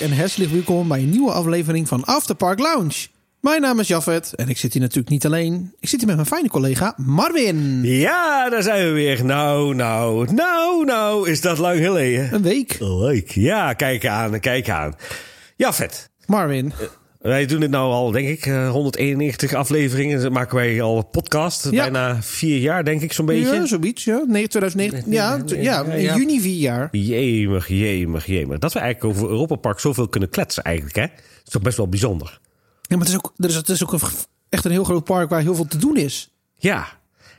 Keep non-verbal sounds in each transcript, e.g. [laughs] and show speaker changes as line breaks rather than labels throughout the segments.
En hartelijk welkom bij een nieuwe aflevering van Afterpark Lounge. Mijn naam is Jafet en ik zit hier natuurlijk niet alleen. Ik zit hier met mijn fijne collega Marvin.
Ja, daar zijn we weer. Nou, nou, nou, nou, is dat lang geleden?
Een week.
Leuk. Ja, kijk aan, kijk aan. Ja, vet.
Marvin.
Wij doen dit nou al, denk ik, eh, 191 afleveringen. Dan maken wij al een podcast.
Ja.
Bijna vier jaar, denk ik, zo'n beetje.
Ja, zoiets, ja. Nee, 2009. Ja, ja. juni vier jaar.
Jemig, jemig, jemig. Dat we eigenlijk over Europa Park zoveel kunnen kletsen eigenlijk, hè? Dat is toch best wel bijzonder.
Ja, maar het is ook, er is, het is ook een, echt een heel groot park waar heel veel te doen is.
Ja,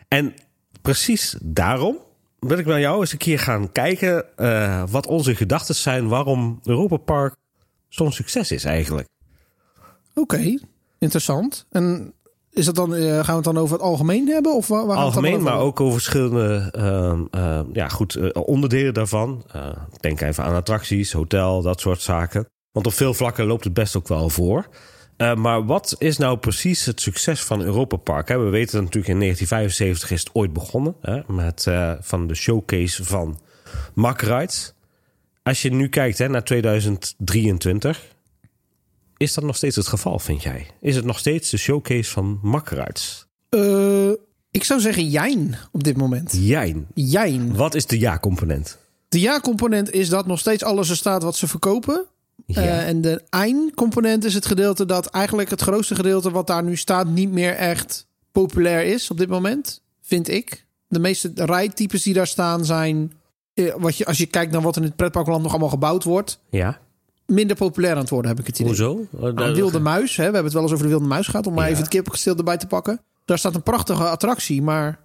en precies daarom wil ik met jou eens een keer gaan kijken... eh, wat onze gedachten zijn waarom Europa Park zo'n succes is eigenlijk.
Oké, interessant. En is dat dan, eh, gaan we het dan over het algemeen hebben? Of waar, het
Algemeen, maar ook over verschillende ehm, ehm, ja, goed, eh, onderdelen daarvan. Denk even aan attracties, hotel, dat soort zaken. Want op veel vlakken loopt het best ook wel voor. Eh, maar wat is nou precies het succes van Europa Park? Hè? We weten dat natuurlijk in 1975 is het ooit begonnen. Hè? Met eh, van de showcase van Rides. Als je nu kijkt hè, naar 2023... Is dat nog steeds het geval, vind jij? Is het nog steeds de showcase van Rides?
Eh, ik zou zeggen jijn op dit moment.
Jijn.
Jijn.
Wat is de ja-component?
De ja-component is dat nog steeds alles er staat wat ze verkopen.
Ja.
Eh, en de ein-component is het gedeelte dat eigenlijk het grootste gedeelte wat daar nu staat niet meer echt populair is op dit moment, vind ik. De meeste rijtypes die daar staan zijn, eh, wat je, als je kijkt naar wat in het pretparkland nog allemaal gebouwd wordt,
Ja.
minder populair aan het worden, heb ik het idee.
Hoezo?
Nou,
dat-
wilde muis, hè, we hebben het wel eens over de wilde muis gehad, om maar
Ja.
even het kippengestil erbij te pakken. Daar staat een prachtige attractie, maar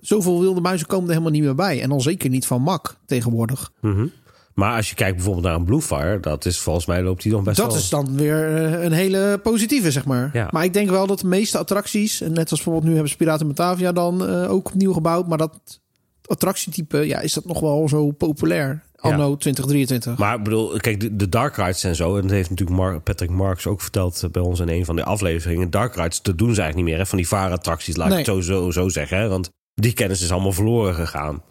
zoveel wilde muizen komen er helemaal niet meer bij. En dan zeker niet van Mak tegenwoordig.
Mhm. Maar als je kijkt bijvoorbeeld naar een Bluefire, dat is volgens mij loopt die nog best
Dat
wel.
is dan weer eh, een hele positieve, zeg maar.
Ja.
Maar ik denk wel dat de meeste attracties, net als bijvoorbeeld nu hebben ze Piraten Batavia dan eh, ook opnieuw gebouwd, maar dat attractietype, ja, is dat nog wel zo populair anno 2023.
Maar ik bedoel, kijk, de, de Dark Rides en zo, en dat heeft natuurlijk Mark, Patrick Marks ook verteld eh, bij ons in een van de afleveringen. Dark Rides, dat doen ze eigenlijk niet meer, hè? van die vaarattracties, laat ik
Nee.
het zo, zo, zo zeggen. Hè? Want die kennis is allemaal verloren gegaan.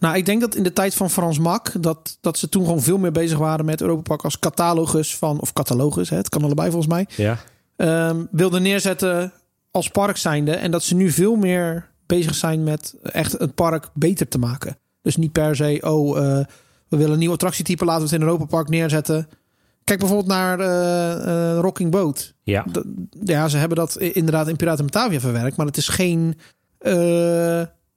Nou, ik denk dat in de tijd van Frans Mak, dat, dat ze toen gewoon veel meer bezig waren met Europa Park als catalogus van, of catalogus, hè, het kan allebei volgens mij,
Ja,
ehm, wilden neerzetten als park zijnde. En dat ze nu veel meer bezig zijn met echt het park beter te maken. Dus niet per se, oh, eh, we willen een nieuw attractietype, laten we het in Europa Park neerzetten. Kijk bijvoorbeeld naar eh, eh, Rocking Boat.
ja.
D- ja, ze hebben dat inderdaad in Piraten Batavia verwerkt, maar het is geen,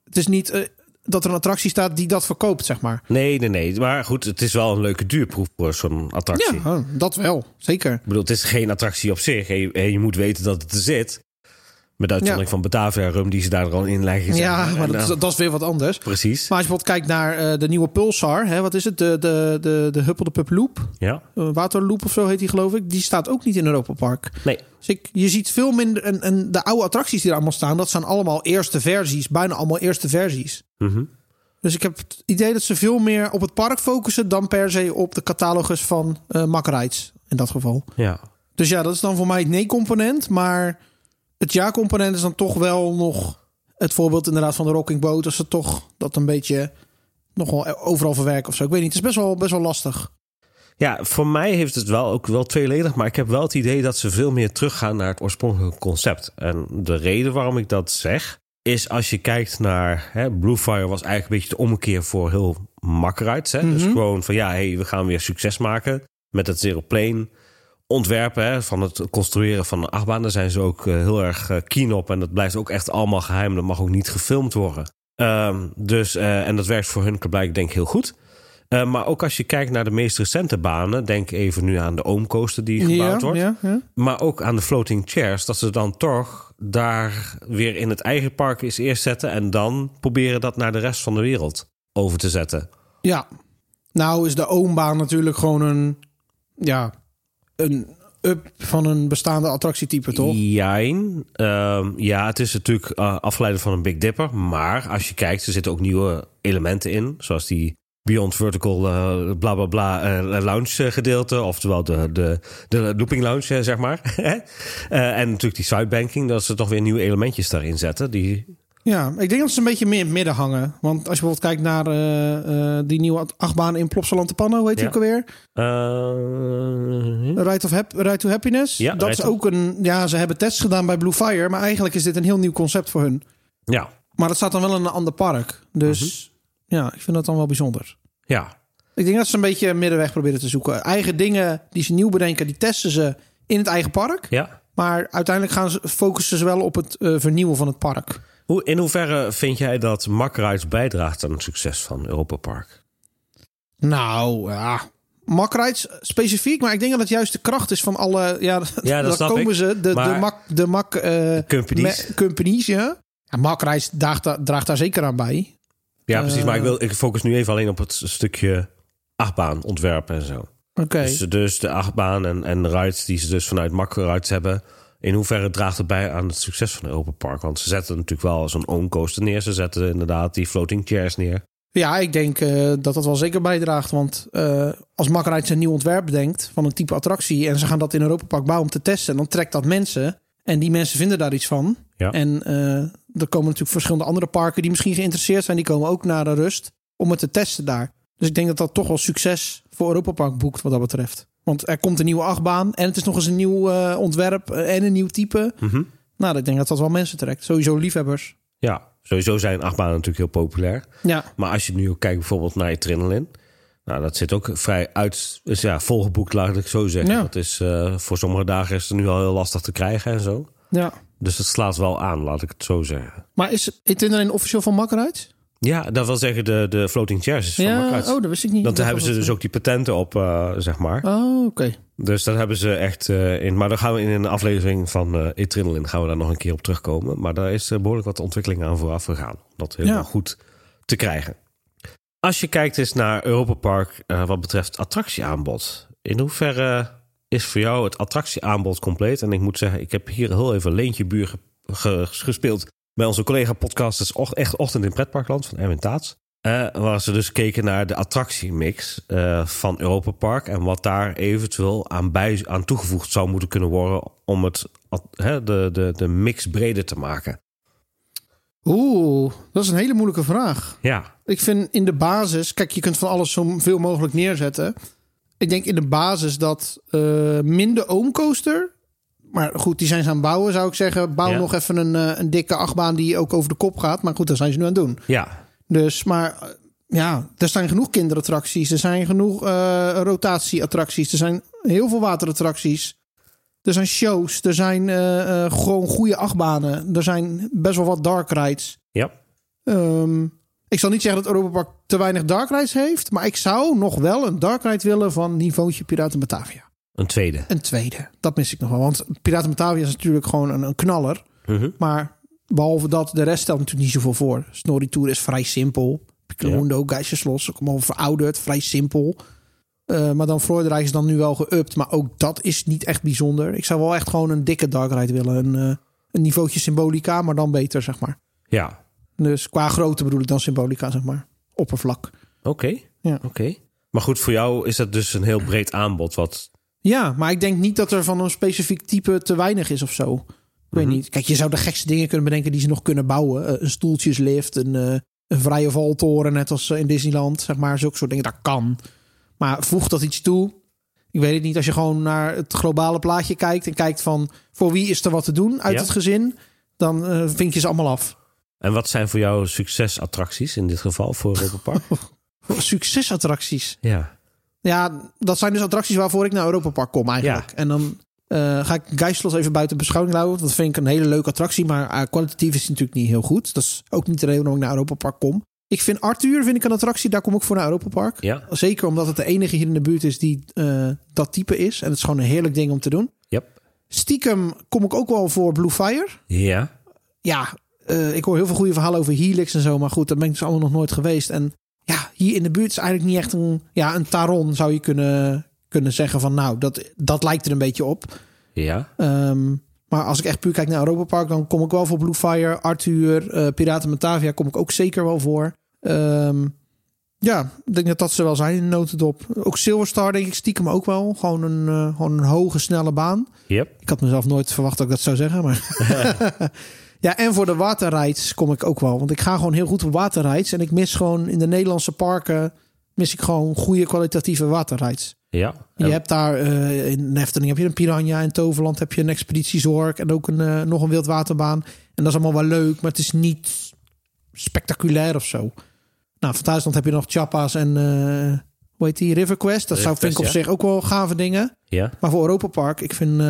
het is niet dat er een attractie staat die dat verkoopt, zeg maar.
Nee, nee, nee. Maar goed, het is wel een leuke duurproef voor zo'n attractie.
Ja, dat wel, zeker.
Ik bedoel, het is geen attractie op zich. En je, en je moet weten dat het er zit. Met uitzondering van Batavia Rum, die ze daar al in leggen.
Ja, maar dat, is-
eh,
dat is weer wat anders.
Precies.
Maar als je bijvoorbeeld kijkt naar eh, de nieuwe Pulsar, hè, wat is het? De, de, de, de Huppel de Pup Loop,
Ja.
eh, Waterloop of zo heet die geloof ik. Die staat ook niet in Europa Park.
Nee.
Dus ik, je ziet veel minder, en, en de oude attracties die er allemaal staan, dat zijn allemaal eerste versies, bijna allemaal eerste versies.
Mhm.
Dus ik heb het idee dat ze veel meer op het park focussen dan per se op de catalogus van eh Mack Rides in dat geval.
Ja.
Dus ja, dat is dan voor mij het nee-component. Maar het ja-component is dan toch wel nog het voorbeeld inderdaad van de Rocking Boat. Als ze toch dat een beetje nog wel overal verwerken of zo. Ik weet niet, het is best wel, best wel lastig.
Ja, voor mij heeft het wel ook wel tweeledig. Maar ik heb wel het idee dat ze veel meer teruggaan naar het oorspronkelijke concept. En de reden waarom ik dat zeg, is als je kijkt naar... Hè, Bluefire was eigenlijk een beetje de ommekeer voor heel makkelijks. Hè? Dus gewoon van ja, hey, we gaan weer succes maken met het Zero Plane ontwerpen. Hè, van het construeren van een achtbaan. Daar zijn ze ook eh, heel erg eh, keen op. En dat blijft ook echt allemaal geheim. Dat mag ook niet gefilmd worden. Ehm, dus, eh, en dat werkt voor hun blijkt denk ik heel goed. Eh, maar ook als je kijkt naar de meest recente banen, denk even nu aan de Oomcoaster die gebouwd wordt.
ja, ja.
Maar ook aan de floating chairs, dat ze dan toch daar weer in het eigen park eens eerst zetten en dan proberen dat naar de rest van de wereld over te zetten.
Ja. Nou is de oombaan natuurlijk gewoon een, ja, een up van een bestaande attractietype, toch?
Jijn. Ehm, ja, het is natuurlijk eh, afgeleid van een Big Dipper. Maar als je kijkt, er zitten ook nieuwe elementen in. Zoals die Beyond Vertical uh, bla bla bla uh, lounge gedeelte. Oftewel de, de, de looping lounge, zeg maar. [laughs] en natuurlijk die sidebanking. Dat ze toch weer nieuwe elementjes daarin zetten. Die...
Ja, ik denk dat ze een beetje meer in het midden hangen. Want als je bijvoorbeeld kijkt naar die nieuwe achtbaan in Plopsaland de Panno, heet die ook alweer? Ride, of Hap to Happiness.
Ja,
dat is ook een... Ja, ze hebben tests gedaan bij Blue Fire. Maar eigenlijk is dit een heel nieuw concept voor hun.
Ja.
Maar dat staat dan wel in een ander park. Dus... Ja, ik vind dat dan wel bijzonder.
Ja.
Ik denk dat ze een beetje een middenweg proberen te zoeken. Eigen dingen die ze nieuw bedenken, die testen ze in het eigen park.
Ja.
Maar uiteindelijk gaan ze, focussen ze wel op het uh, vernieuwen van het park.
Hoe, in hoeverre vind jij dat Makrides bijdraagt aan het succes van Europa Park?
Nou, ja. Specifiek, maar ik denk dat het juist de kracht is van alle... Ja, [laughs]
ja dat
dan komen
ik.
ze, de,
maar
de mak, de mak uh,
companies.
Me, companies, ja. ja draagt, draagt daar zeker aan bij.
Ja, precies. Maar ik, wil, ik focus nu even alleen op het stukje achtbaan ontwerpen en zo.
Oké. Okay.
Dus, dus, de achtbaan en, en de rides die ze dus vanuit Rides hebben... in hoeverre draagt het bij aan het succes van Europa Park? Want ze zetten natuurlijk wel zo'n own coaster neer. Ze zetten inderdaad die floating chairs neer.
Ja, ik denk uh, dat dat wel zeker bijdraagt. Want uh, als Rides een nieuw ontwerp bedenkt van een type attractie... en ze gaan dat in Europa Park bouwen om te testen... dan trekt dat mensen en die mensen vinden daar iets van.
Ja.
En uh, er komen natuurlijk verschillende andere parken die misschien geïnteresseerd zijn. Die komen ook naar de rust om het te testen daar. Dus ik denk dat dat toch wel succes voor Europa Park boekt wat dat betreft. Want er komt een nieuwe achtbaan en het is nog eens een nieuw uh, ontwerp en een nieuw type.
Mm -hmm.
Nou, ik denk dat dat wel mensen trekt. Sowieso liefhebbers.
Ja, sowieso zijn achtbanen natuurlijk heel populair.
Ja.
Maar als je nu ook kijkt bijvoorbeeld naar Adrenaline... Nou, dat zit ook vrij uit, dus ja, volgeboekt, laat ik zo zeggen.
Ja.
Dat is, uh, voor sommige dagen is het nu al heel lastig te krijgen en zo.
Ja.
Dus het slaat wel aan, laat ik het zo zeggen.
Maar is Itinerary officieel van Makkeruit?
Ja, dat wil zeggen de, de floating chairs van
ja. Oh, dat wist ik niet.
Want daar
dat
hebben ze dus ook die patenten op, uh, zeg maar.
Oh, oké. Okay.
Dus dat hebben ze echt uh, in. Maar dan gaan we in een aflevering van uh, Adrenaline gaan we daar nog een keer op terugkomen. Maar daar is behoorlijk wat ontwikkeling aan vooraf gegaan. Om dat helemaal
Ja.
goed te krijgen. Als je kijkt eens naar Europa Park wat betreft attractieaanbod. In hoeverre is voor jou het attractieaanbod compleet? En ik moet zeggen, ik heb hier heel even Leentje Buur ge- ge- gespeeld bij onze collega podcasters Och- Echt Ochtend in Pretparkland van Erwin Taats. Eh, waar ze dus keken naar de attractiemix eh, van Europa Park en wat daar eventueel aan, bij, aan toegevoegd zou moeten kunnen worden om het, de, de, de mix breder te maken.
Oeh, dat is een hele moeilijke vraag.
Ja,
Ik vind in de basis, kijk, je kunt van alles zo veel mogelijk neerzetten. Ik denk in de basis dat eh, minder oomcoaster. Maar goed, die zijn ze aan het bouwen, zou ik zeggen. Bouw
Ja.
nog even een, eh, een dikke achtbaan die ook over de kop gaat. Maar goed, dat zijn ze nu aan het doen.
ja,
Dus, maar eh, ja, er zijn genoeg kinderattracties. Er zijn genoeg eh, rotatieattracties. Er zijn heel veel waterattracties. Er zijn shows. Er zijn gewoon goede achtbanen. Er zijn best wel wat dark rides.
ja.
Ehm, ik zal niet zeggen dat Europa Park te weinig dark rides heeft. Maar ik zou nog wel een dark ride willen van niveautje Piraten Batavia.
Een tweede.
Een tweede. Dat mis ik nog wel. Want Piraten Batavia is natuurlijk gewoon een, een knaller.
Mhm.
Maar behalve dat, de rest stelt natuurlijk niet zoveel voor. Snorri Tour is vrij simpel. Piccolo, Geisjeslos, ook allemaal verouderd. Vrij simpel. Eh, maar dan Florida is dan nu wel geüpt. Maar ook dat is niet echt bijzonder. Ik zou wel echt gewoon een dikke dark ride willen. Een, eh, een niveautje Symbolica, maar dan beter, zeg maar.
Ja,
Dus qua grootte bedoel ik dan Symbolica, zeg maar. Oppervlak.
oké.
Ja.
Oké. Maar goed, voor jou is dat dus een heel breed aanbod. Wat,
Ja, maar ik denk niet dat er van een specifiek type te weinig is of zo. Ik weet
Mhm.
niet. Kijk, je zou de gekste dingen kunnen bedenken die ze nog kunnen bouwen. Eh, een stoeltjeslift, een, eh, een vrije valtoren, net als eh, in Disneyland. Zeg maar, zulke soort dingen. Dat kan. Maar voeg dat iets toe. Ik weet het niet. Als je gewoon naar het globale plaatje kijkt en kijkt van voor wie is er wat te doen uit
Ja.
het gezin, dan vink je ze allemaal af.
en wat zijn voor jou succesattracties in dit geval voor Europa Park? [laughs]
Succesattracties.
ja.
Ja, dat zijn dus attracties waarvoor ik naar Europa Park kom eigenlijk. En dan eh, ga ik Geislos even buiten beschouwing houden. Dat vind ik een hele leuke attractie. Maar eh, kwalitatief is het natuurlijk niet heel goed. Dat is ook niet de reden waarom ik naar Europa Park kom. Ik vind Arthur vind ik een attractie. Daar kom ik voor naar Europa Park.
Ja.
Zeker omdat het de enige hier in de buurt is die eh, dat type is. En het is gewoon een heerlijk ding om te doen.
Yep.
Stiekem kom ik ook wel voor Blue Fire.
Ja.
Ja, ik hoor heel veel goede verhalen over Helix en zo. Maar goed, daar ben ik dus allemaal nog nooit geweest. En ja, hier in de buurt is eigenlijk niet echt een... Ja, een Taron zou je kunnen, kunnen zeggen van... Nou, dat, dat lijkt er een beetje op.
Ja.
Ehm, maar als ik echt puur kijk naar Europa Park... dan kom ik wel voor Blue Fire, Arthur, eh, Piraten Batavia... kom ik ook zeker wel voor. Ehm, Ja, ik denk dat dat ze wel zijn in de notendop. Ook Silverstar denk ik stiekem ook wel. Gewoon een, eh, gewoon een hoge, snelle baan.
Yep.
Ik had mezelf nooit verwacht dat ik dat zou zeggen. Maar [laughs] [laughs] ja, en voor de waterrides kom ik ook wel. Want ik ga gewoon heel goed op waterrides. En ik mis gewoon in de Nederlandse parken... mis ik gewoon goede kwalitatieve waterrides.
Ja.
Je hebt daar uh, in Efteling heb je een Piranha. In Toverland heb je een Expeditiezorg. En ook een, uh, nog een wildwaterbaan. En dat is allemaal wel leuk. Maar het is niet spectaculair of zo. Nou, van Thuisland heb je nog Chappa's en... Uh, hoe heet die? River Quest. Dat zou vind ik op
ja.
zich ook wel gave dingen.
Ja.
Maar voor Europa Park, ik vind,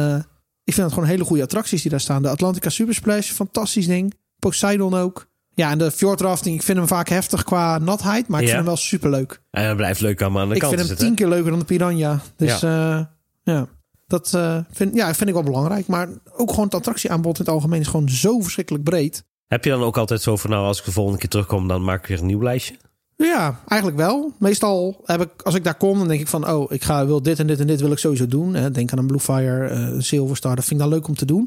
ik vind het gewoon hele goede attracties die daar staan. De Atlantica Super Splash, fantastisch ding. Poseidon ook. Ja, en de fjordrafting, ik vind hem vaak heftig qua natheid, maar ik
Ja.
vind hem wel superleuk.
En hij blijft leuk aan aan de
Ik
kant
vind hem
zitten.
tien keer leuker dan de Piranha. Dus ja, ja. dat eh, vind, ja, vind ik wel belangrijk. Maar ook gewoon het attractieaanbod in het algemeen is gewoon zo verschrikkelijk breed.
Heb je dan ook altijd zo van, nou, als ik de volgende keer terugkom, dan maak ik weer een nieuw lijstje?
Ja, eigenlijk wel. Meestal heb ik, als ik daar kom, dan denk ik van, oh, ik ga wil dit en dit en dit wil ik sowieso doen. Denk aan een Bluefire, eh, een Silverstar, dat vind ik dan leuk om te doen.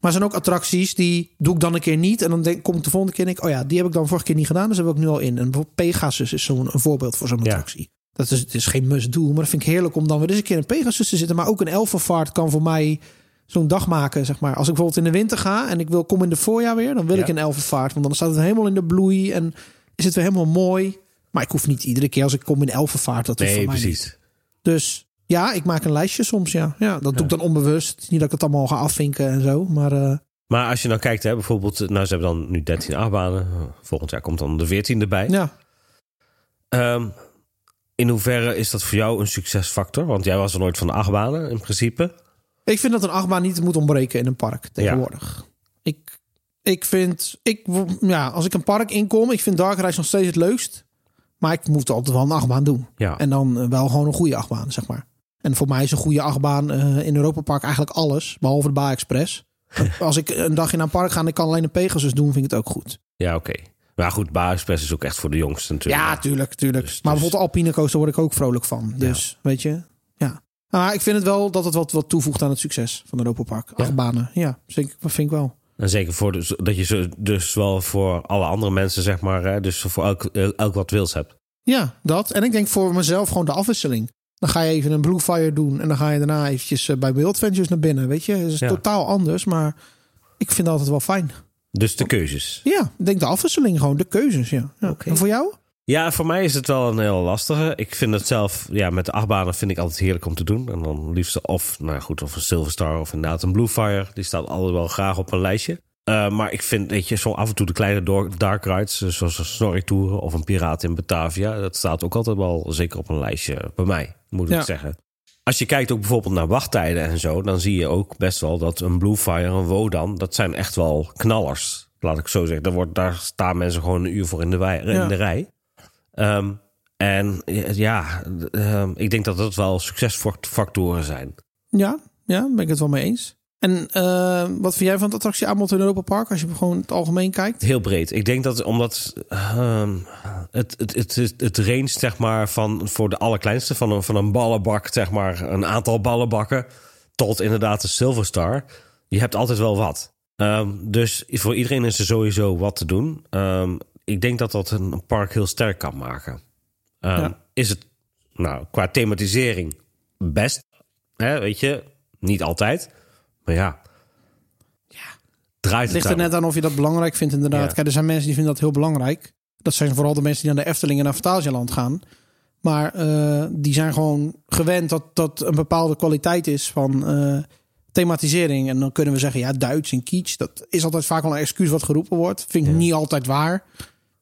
Maar er zijn ook attracties die doe ik dan een keer niet. En dan denk, kom ik de volgende keer en denk ik, oh ja, die heb ik dan vorige keer niet gedaan. Dus wil ik nu al in. En bijvoorbeeld Pegasus is zo'n een voorbeeld voor zo'n
Ja.
attractie. Dat is, het is geen must-do, maar dat vind ik heerlijk om dan weer eens een keer in Pegasus te zitten. Maar ook een Elfenvaart kan voor mij zo'n dag maken, zeg maar. Als ik bijvoorbeeld in de winter ga en ik wil kom in de voorjaar weer, dan wil
Ja.
ik een Elfenvaart. Want dan staat het helemaal in de bloei en is het weer helemaal mooi. Maar ik hoef niet iedere keer als ik kom in Elfenvaart. Dat
Nee,
voor mij
precies.
niet. Dus ja, ik maak een lijstje soms, ja. Ja, dat doe ik dan onbewust. Niet dat ik het allemaal ga afvinken en zo. Maar eh,
Maar als je nou kijkt, hè, bijvoorbeeld, nou, ze hebben dan nu 13 achtbanen. Volgend jaar komt dan de 14 erbij.
ja,
Ehm, in hoeverre is dat voor jou een succesfactor? Want jij was er nooit van de achtbanen, in principe.
ik vind dat een achtbaan niet moet ontbreken in een park tegenwoordig. Ik, ik vind, ik, ja, als ik een park inkom, ik vind Dark Rise nog steeds het leukst. Maar ik moet altijd wel een achtbaan doen.
Ja.
En dan eh, wel gewoon een goede achtbaan, zeg maar. En voor mij is een goede achtbaan eh, in Europa Park eigenlijk alles, behalve de Ba Express. [laughs] Als ik een dag in een park ga en ik kan alleen een Pegasus doen, vind ik het ook goed.
Ja, oké. Maar goed, Bar Express is ook echt voor de jongsten natuurlijk.
Ja, tuurlijk, tuurlijk.
Dus-
maar
dus-
bijvoorbeeld de Alpine Coaster word ik ook vrolijk van. Dus, weet je, ja. Maar ik vind het wel dat het wat, wat toevoegt aan het succes van Europa Park.
Ja.
Acht banen, ja, vind ik, vind ik wel.
En zeker voor de, dat je zo, dus wel voor alle andere mensen, zeg maar, hè, dus voor elk, elk wat wils hebt.
Ja, dat. En ik denk voor mezelf gewoon de afwisseling. Dan ga je even een Blue Fire doen en dan ga je daarna eventjes eh, bij Wild Ventures naar binnen. Weet je, het is
Ja.
totaal anders, maar ik vind het altijd wel fijn.
Dus de keuzes.
Ja, ik denk de afwisseling gewoon, de keuzes, ja. ja.
Oké.
En voor jou?
Ja, voor mij is het wel een heel lastige. Ik vind het zelf, ja, met de achtbanen vind ik altijd heerlijk om te doen. En dan liefst of, nou goed, of een Silverstar of inderdaad een Bluefire. Die staat altijd wel graag op een lijstje. Uh, maar ik vind, weet je, zo af en toe de kleine dark rides, eh, zoals een Snorri Tour of een Piraat in Batavia. Dat staat ook altijd wel zeker op een lijstje bij mij, moet ik
Ja.
zeggen. Als je kijkt ook bijvoorbeeld naar wachttijden en zo, dan zie je ook best wel dat een Bluefire, een Wodan, dat zijn echt wel knallers. Laat ik zo zeggen. Daar, wordt, daar staan mensen gewoon een uur voor in de, wei, in
Ja.
de rij. Ehm, en ja, ehm, ik denk dat dat wel succesfactoren zijn.
Ja, ja, ben ik het wel mee eens. En eh, wat vind jij van het attractieaanbod in Europa Park als je gewoon het algemeen kijkt?
Heel breed. Ik denk dat omdat ehm, het, het, het, het, het range zeg maar, van voor de allerkleinste, van een, van een ballenbak, zeg maar, een aantal ballenbakken, tot inderdaad de Silverstar. Je hebt altijd wel wat. Dus voor iedereen is er sowieso wat te doen. Ik denk dat dat een park heel sterk kan maken. Ehm,
Ja.
Is het nou qua thematisering best? Hè, weet je, niet altijd. Maar ja, draait
Het ligt er
aan.
net aan of je dat belangrijk vindt inderdaad.
Ja.
Kijk, er zijn mensen die vinden dat heel belangrijk. Dat zijn vooral de mensen die naar de Efteling en naar Fantasialand gaan. Maar eh, die zijn gewoon gewend dat dat een bepaalde kwaliteit is van eh, thematisering. En dan kunnen we zeggen, ja, Duits en kitsch. Dat is altijd vaak wel een excuus wat geroepen wordt. Vind ik
Ja.
niet altijd waar.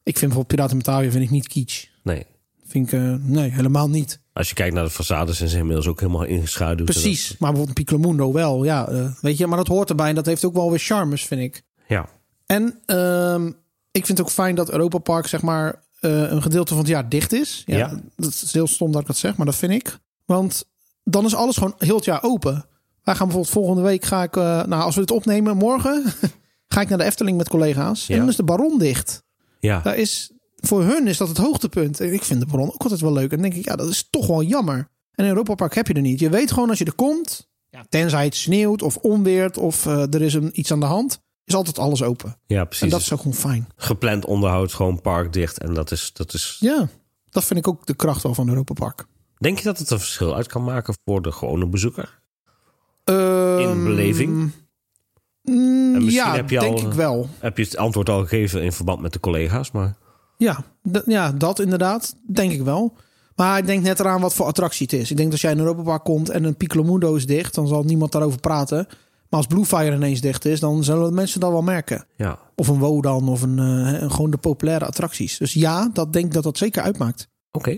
Ik vind bijvoorbeeld Piraten Batavia vind ik niet kitsch.
Nee.
Vind ik, eh, nee, helemaal niet.
Als je kijkt naar de façades, zijn ze inmiddels ook helemaal ingeschaduwd.
Precies. Maar bijvoorbeeld een Piccomundo wel. Ja, eh, weet je, maar dat hoort erbij. En dat heeft ook wel weer charmes, vind ik.
Ja,
En ehm, ik vind het ook fijn dat Europa Park zeg maar eh, een gedeelte van het jaar dicht is. Ja,
Ja.
Dat is heel stom dat ik dat zeg, maar dat vind ik. Want dan is alles gewoon heel het jaar open. Wij gaan bijvoorbeeld volgende week ga ik, nou als we dit opnemen morgen, [laughs] ga ik naar de Efteling met collega's.
Ja.
En dan is de Baron dicht.
Ja.
Daar is, voor hun is dat het hoogtepunt. En ik vind de Baron ook altijd wel leuk. En dan denk ik, ja, dat is toch wel jammer. En in Europa Park heb je er niet. Je weet gewoon als je er komt, ja, tenzij het sneeuwt of onweert of eh, er is een, iets aan de hand, is altijd alles open.
ja precies.
En dat is ook gewoon fijn.
Gepland onderhoud, gewoon park dicht. En dat is, dat is
Ja, Dat vind ik ook de kracht wel van Europa Park.
Denk je dat het een verschil uit kan maken voor de gewone bezoeker?
Ehm,
beleving?
Mm, ja,
heb je
denk
al-
ik wel.
Heb je het antwoord al gegeven in verband met de collega's, maar
Ja, ja, dat inderdaad. Denk ik wel. Maar ik denk net eraan wat voor attractie het is. Ik denk dat als jij in Europa Park komt en een Piccolo Mundo is dicht, dan zal niemand daarover praten. Maar als Bluefire ineens dicht is, dan zullen mensen dat wel merken.
ja.
Of een Wodan of een, eh, een- gewoon de populaire attracties. Dus ja, dat denk ik dat dat zeker uitmaakt.
Oké.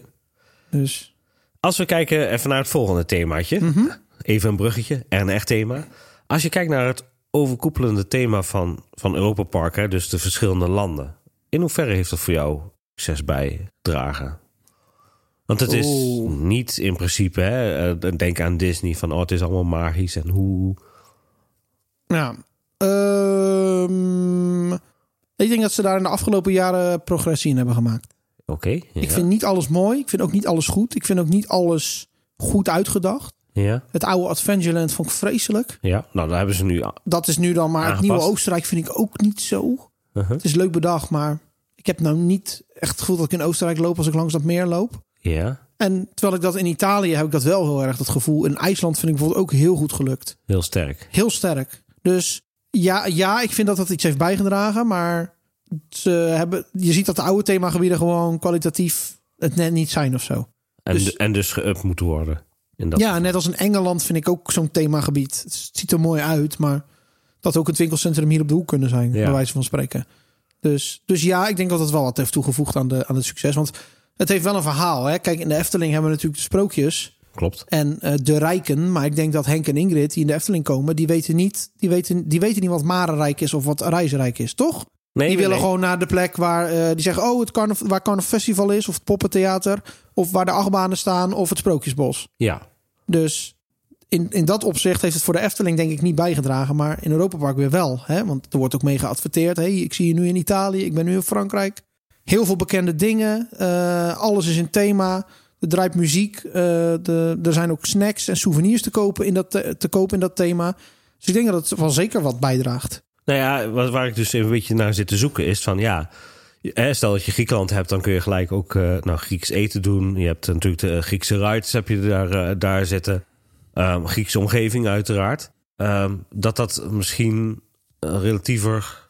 Dus
Als we kijken even naar het volgende themaatje.
Mhm.
Even een bruggetje en een echt thema. Als je kijkt naar het overkoepelende thema van, van Europa Park, hè, dus de verschillende landen. In hoeverre heeft dat voor jou succes bijgedragen? Want het is
Oeh.
niet in principe, hè, eh, denk aan Disney, van oh, het is allemaal magisch en hoe.
ja. Ehm, ik denk dat ze daar in de afgelopen jaren progressie in hebben gemaakt.
Oké. ja.
Ik vind niet alles mooi. Ik vind ook niet alles goed. Ik vind ook niet alles goed uitgedacht.
Ja,
Het oude Adventureland vond ik vreselijk.
ja, nou, daar hebben ze nu.
Dat is nu dan maar het nieuwe Oostenrijk vind ik ook niet zo.
Uh-huh.
Het is leuk bedacht, maar ik heb nou niet echt het gevoel dat ik in Oostenrijk loop als ik langs dat meer loop.
Ja,
En terwijl ik dat in Italië heb ik dat wel heel erg dat gevoel. In IJsland vind ik bijvoorbeeld ook heel goed gelukt.
heel sterk.
Heel sterk. Dus ja, ja, ik vind dat dat iets heeft bijgedragen, maar ze hebben, je ziet dat de oude themagebieden gewoon kwalitatief het net niet zijn of zo.
En,
Dus-
dus, en dus geüpt moeten worden. Dat
ja, net als in Engeland vind ik ook zo'n themagebied. Het ziet er mooi uit, maar dat ook het winkelcentrum hier op de hoek kunnen zijn,
Ja.
bij wijze van spreken. Dus, dus ja, ik denk dat het wel wat heeft toegevoegd aan, de, aan het succes. Want het heeft wel een verhaal. Hè? Kijk, in de Efteling hebben we natuurlijk de sprookjes
Klopt.
en eh, de rijken. Maar ik denk dat Henk en Ingrid, die in de Efteling komen, die weten niet, die weten, die weten niet wat Marenrijk is of wat Reizenrijk is, toch?
Nee,
Die
nee,
willen
nee.
gewoon naar de plek waar eh, die zeggen: Oh, het carnav waar Carnaval Festival is, of het Poppentheater, of waar de achtbanen staan, of het Sprookjesbos.
Ja,
Dus in, in dat opzicht heeft het voor de Efteling denk ik niet bijgedragen, maar in Europa Park weer wel. Hè? Want er wordt ook mee geadverteerd. Hey, ik zie je nu in Italië, ik ben nu in Frankrijk. Heel veel bekende dingen. eh, alles is in thema. Er draait muziek. eh, de, er zijn ook snacks en souvenirs te kopen in dat, te, te kopen in dat thema. Dus ik denk dat het wel zeker wat bijdraagt.
Nou ja, wat, waar ik dus een beetje naar zit te zoeken is van ja. Stel dat je Griekenland hebt, dan kun je gelijk ook eh, nou, Grieks eten doen. Je hebt natuurlijk de Griekse rides heb je daar, eh, daar zitten. Ehm, Griekse omgeving uiteraard. Ehm, dat dat misschien eh, relatiever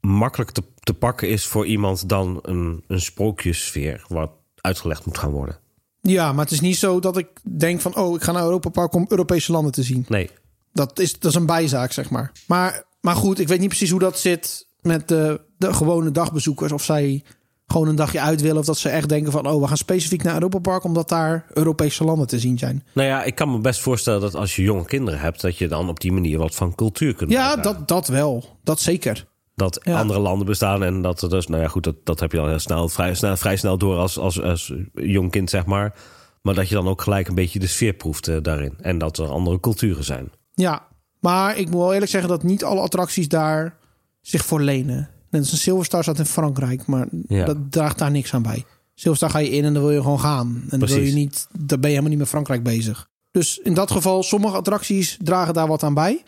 makkelijk te, te pakken is voor iemand dan een, een sprookjessfeer wat uitgelegd moet gaan worden.
Ja, maar het is niet zo dat ik denk van... oh, ik ga naar Europa Park om Europese landen te zien.
Nee,
Dat is, dat is een bijzaak, zeg maar. maar. Maar goed, ik weet niet precies hoe dat zit met de, de gewone dagbezoekers. Of zij gewoon een dagje uit willen. Of dat ze echt denken van... oh, we gaan specifiek naar Europa Park... omdat daar Europese landen te zien zijn.
nou ja, ik kan me best voorstellen dat als je jonge kinderen hebt, dat je dan op die manier wat van cultuur kunt
Ja, dat, dat wel. Dat zeker.
dat
Ja.
andere landen bestaan en dat er dus, nou ja, goed, dat, dat heb je dan heel snel, vrij snel, vrij snel door als, als, als jong kind, zeg maar. Maar dat je dan ook gelijk een beetje de sfeer proeft eh, daarin. En dat er andere culturen zijn.
Ja, maar ik moet wel eerlijk zeggen... dat niet alle attracties daar zich voor lenen. Net als een Silverstar staat in Frankrijk... maar
Ja.
dat draagt daar niks aan bij. Silverstar ga je in en dan wil je gewoon gaan. En dan wil je niet... dan ben je helemaal niet met Frankrijk bezig. Dus in dat geval, sommige attracties dragen daar wat aan bij...